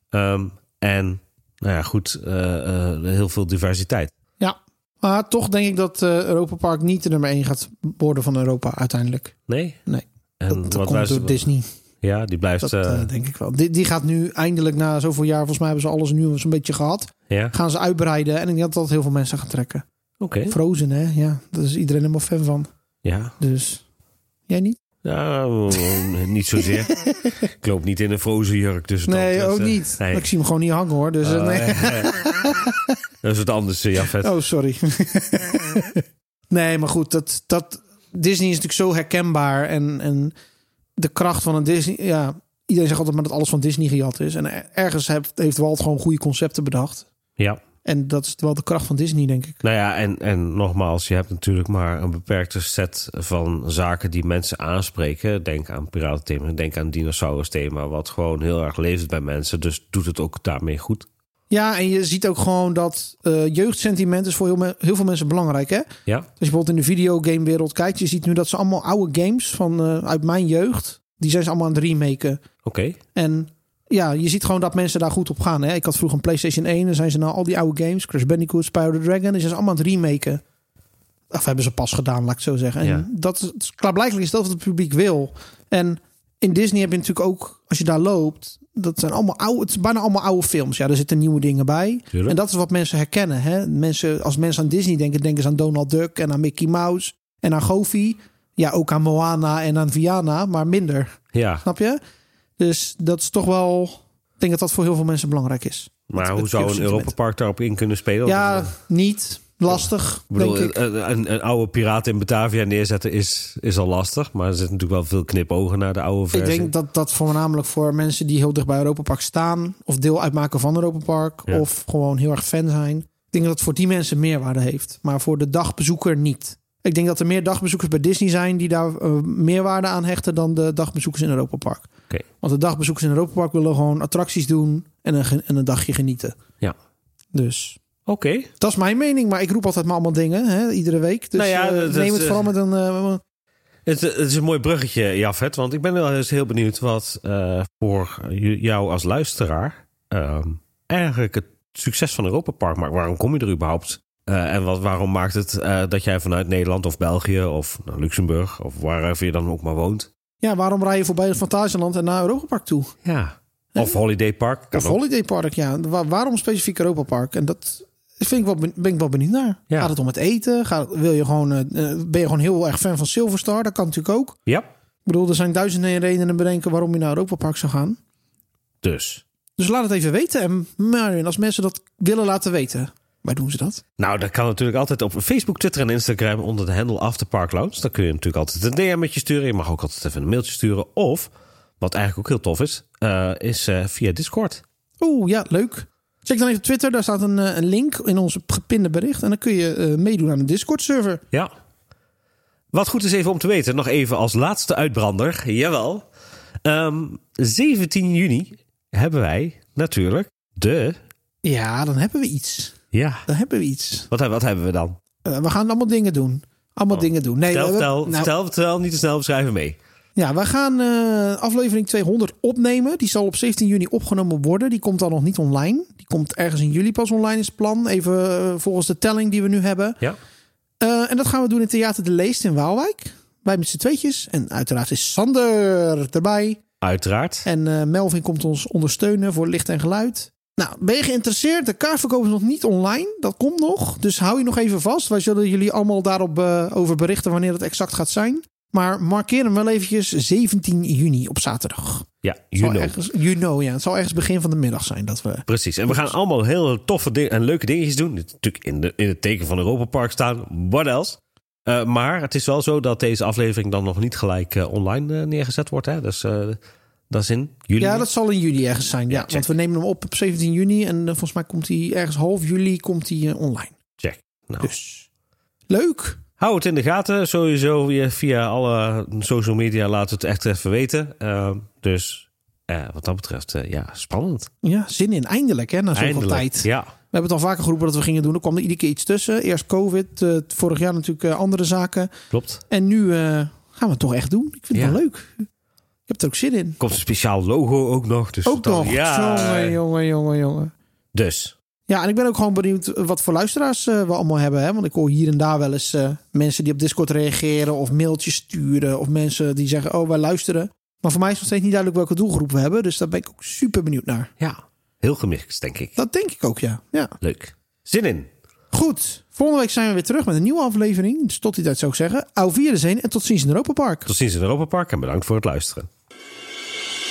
Ehm, en, nou ja, goed, eh, eh, heel veel diversiteit.
Ja. Maar toch denk ik dat Europa Park niet de nummer 1 gaat worden van Europa uiteindelijk.
Nee?
Nee.
En
Dat, dat
wat
komt door Disney.
Ja, die blijft...
Dat denk ik wel. Die, die gaat nu eindelijk na zoveel jaar, volgens mij hebben ze alles nu zo'n beetje gehad.
ja,
Gaan ze uitbreiden. En ik denk dat dat heel veel mensen gaan trekken.
Oké.
Frozen, hè? Ja, daar is iedereen helemaal fan van.
Ja,
Dus jij niet?
eh, niet zozeer. [laughs] ik loop niet in een frozen jurk. Dus het
Nee, ook
eh,
niet.
nee.
Ik zie hem gewoon niet hangen hoor. Dus eh,
Oh,
nee. [laughs]
dat is wat anders, ja, vet.
Oh, sorry. [laughs] nee, maar goed, dat, dat, Disney is natuurlijk zo herkenbaar. En, en de kracht van een Disney. Ja, iedereen zegt altijd maar dat alles van Disney gejat is. En er- ergens heeft, heeft Walt gewoon goede concepten bedacht.
Ja.
En dat is wel de kracht van Disney, denk ik.
Nou ja, en, en nogmaals, je hebt natuurlijk maar een beperkte set van zaken die mensen aanspreken. Denk aan piratenthema, denk aan dinosaurus thema, wat gewoon heel erg leeft bij mensen. Dus doet het ook daarmee goed.
Ja, en je ziet ook gewoon dat eh, jeugdsentiment is voor heel, veel mensen belangrijk. Hè? Als
Ja,
je bijvoorbeeld in de videogamewereld kijkt, je ziet nu dat ze allemaal oude games van eh, uit mijn jeugd, die zijn ze allemaal aan het remaken.
oké.
En ja, je ziet gewoon dat mensen daar goed op gaan. Hè? Ik had vroeger een PlayStation 1. Dan zijn ze nou al die oude games. Crash Bandicoot, Spyro the Dragon. Zijn ze allemaal aan het remaken. Of hebben ze pas gedaan, laat ik het zo zeggen. En
Ja.
dat is, klaarblijkelijk is dat wat het publiek wil. En in Disney heb je natuurlijk ook, als je daar loopt... Dat zijn allemaal oude, het is bijna allemaal oude films. Ja, er zitten nieuwe dingen bij.
Tuurlijk.
En dat is wat mensen herkennen. Hè? Mensen, als mensen aan Disney denken, denken ze aan Donald Duck en aan Mickey Mouse en aan Goofy. Ja, ook aan Moana en aan Viana, maar minder.
Ja,
Snap je? Dus dat is toch wel. Ik denk dat dat voor heel veel mensen belangrijk is.
maar
Het-
hoe
het
zou een
jeugdsentiment.
Europa Park daarop in kunnen spelen?
Ja,
Of-
niet. lastig,
Ik bedoel,
denk ik.
Een, een, een oude piraat in Batavia neerzetten is, is al lastig. Maar er zitten natuurlijk wel veel knipogen naar de oude
Ik
versie.
denk dat dat voornamelijk voor mensen die heel dicht bij Europa Park staan... of deel uitmaken van Europa Park...
Ja.
of gewoon heel erg fan zijn. Ik denk dat het voor die mensen meerwaarde heeft. Maar voor de dagbezoeker niet. Ik denk dat er meer dagbezoekers bij Disney zijn... die daar eh, meerwaarde aan hechten dan de dagbezoekers in Europa Park.
Oké.
Want de dagbezoekers in Europa Park willen gewoon attracties doen... en een, en een dagje genieten.
Ja.
Dus
Oké.
dat is mijn mening. Maar ik roep altijd maar allemaal dingen, hè, iedere week. Dus
Nou ja,
eh,
dat-
neem het vooral met een... eh,
Het, het is een mooi bruggetje, Jafet. Want ik ben wel eens heel benieuwd wat eh, voor jou als luisteraar ehm, eigenlijk het succes van Europa Park maakt. Waarom kom je er überhaupt? Eh, en wat, waarom maakt het eh, dat jij vanuit Nederland of België of nou, Luxemburg of wherever je dan ook maar woont?
ja, waarom rij je voorbij het Fantasieland en naar Europa Park toe?
Ja. Of Holiday Park.
Of
ook.
Holiday Park, ja. Wa- waarom specifiek Europa Park? En dat vind ik wel, ben ik wel benieuwd naar.
Ja.
Gaat het om het eten? Gaat, wil je gewoon, eh, ben je gewoon heel erg fan van Silverstar? Dat kan natuurlijk ook.
Ja.
Ik bedoel, er zijn duizenden redenen bedenken waarom je naar Europa Park zou gaan.
Dus.
Dus laat het even weten. En Marion, als mensen dat willen laten weten, waar doen ze dat?
Nou, dat kan natuurlijk altijd op Facebook, Twitter en Instagram onder de handle Afterpark Lounge. Dan kun je natuurlijk altijd een DM'tje sturen. Je mag ook altijd even een mailtje sturen. Of, wat eigenlijk ook heel tof is, eh, is eh, via Discord.
Oeh, ja, leuk. Check dan even Twitter. Daar staat een, eh, een link in onze gepinde bericht. En dan kun je meedoen aan de Discord-server.
Ja. Wat goed is even om te weten, nog even als laatste uitbrander. Jawel. Ehm, 17 juni hebben wij natuurlijk de...
Ja, dan hebben we iets.
Ja,
Dan hebben we iets.
wat, wat hebben we dan?
Eh, we gaan allemaal dingen doen. Allemaal dingen doen. Nee,
Vertel,
we-
vertel,
nou,
vertel, vertel, niet te snel beschrijven mee.
Ja, we gaan eh, aflevering 200 opnemen. Die zal op 17 juni opgenomen worden. Die komt dan nog niet online. Die komt ergens in juli pas online, is het plan. Even eh, volgens de telling die we nu hebben.
Ja.
En dat gaan we doen in Theater de Leest in Waalwijk. Wij met z'n tweetjes. En uiteraard is Sander erbij.
Uiteraard.
En Melvin komt ons ondersteunen voor licht en geluid. Nou, ben je geïnteresseerd? De kaartverkoop is nog niet online. Dat komt nog. Dus hou je nog even vast. Wij zullen jullie allemaal daarop eh, over berichten wanneer het exact gaat zijn. Maar markeer hem wel eventjes 17 juni op zaterdag.
Ja, you know.
ergens, you know, ja. Het zal ergens begin van de middag zijn dat we...
Precies. En we gaan allemaal heel toffe dingen en leuke dingetjes doen. Natuurlijk in, de, in het teken van Europa Park staan. What else? Eh, maar het is wel zo dat deze aflevering dan nog niet gelijk eh, online neergezet wordt. Hè? Dus dat is in juli.
Ja, dat zal in juli ergens zijn. Ja, want we nemen hem op op 17 juni. En eh, volgens mij komt hij ergens half juli komt hij, eh, online.
Check. Nou,
Dus leuk.
hou het in de gaten. Sowieso weer via alle social media laten we het echt even weten. Eh, dus wat dat betreft, ja, spannend.
Ja, zin in. Eindelijk, hè, na zoveel tijd.
Ja,
We hebben het al vaker geroepen dat we gingen doen. Er kwam er iedere keer iets tussen. Eerst COVID, vorig jaar natuurlijk andere zaken.
klopt.
En nu gaan we het toch echt doen. Ik vind het
Ja.
wel leuk. Ik heb er ook zin in.
Komt een speciaal logo ook nog. Dus
Ook nog.
Ja.
Jongen, jongen, jongen, jongen.
Dus,
Ja, en ik ben ook gewoon benieuwd wat voor luisteraars eh, we allemaal hebben. Hè? Want ik hoor hier en daar wel eens eh, mensen die op Discord reageren of mailtjes sturen. Of mensen die zeggen, oh, wij luisteren. Maar voor mij is nog steeds niet duidelijk welke doelgroep we hebben. Dus daar ben ik ook super benieuwd naar.
ja, heel gemixt, denk ik.
Dat denk ik ook, ja. ja.
Leuk. Zin in.
Goed, volgende week zijn we weer terug met een nieuwe aflevering. Dus tot die tijd zou ik zeggen, au vieren en tot ziens in Europa Park.
Tot ziens in Europa Park en bedankt voor het luisteren.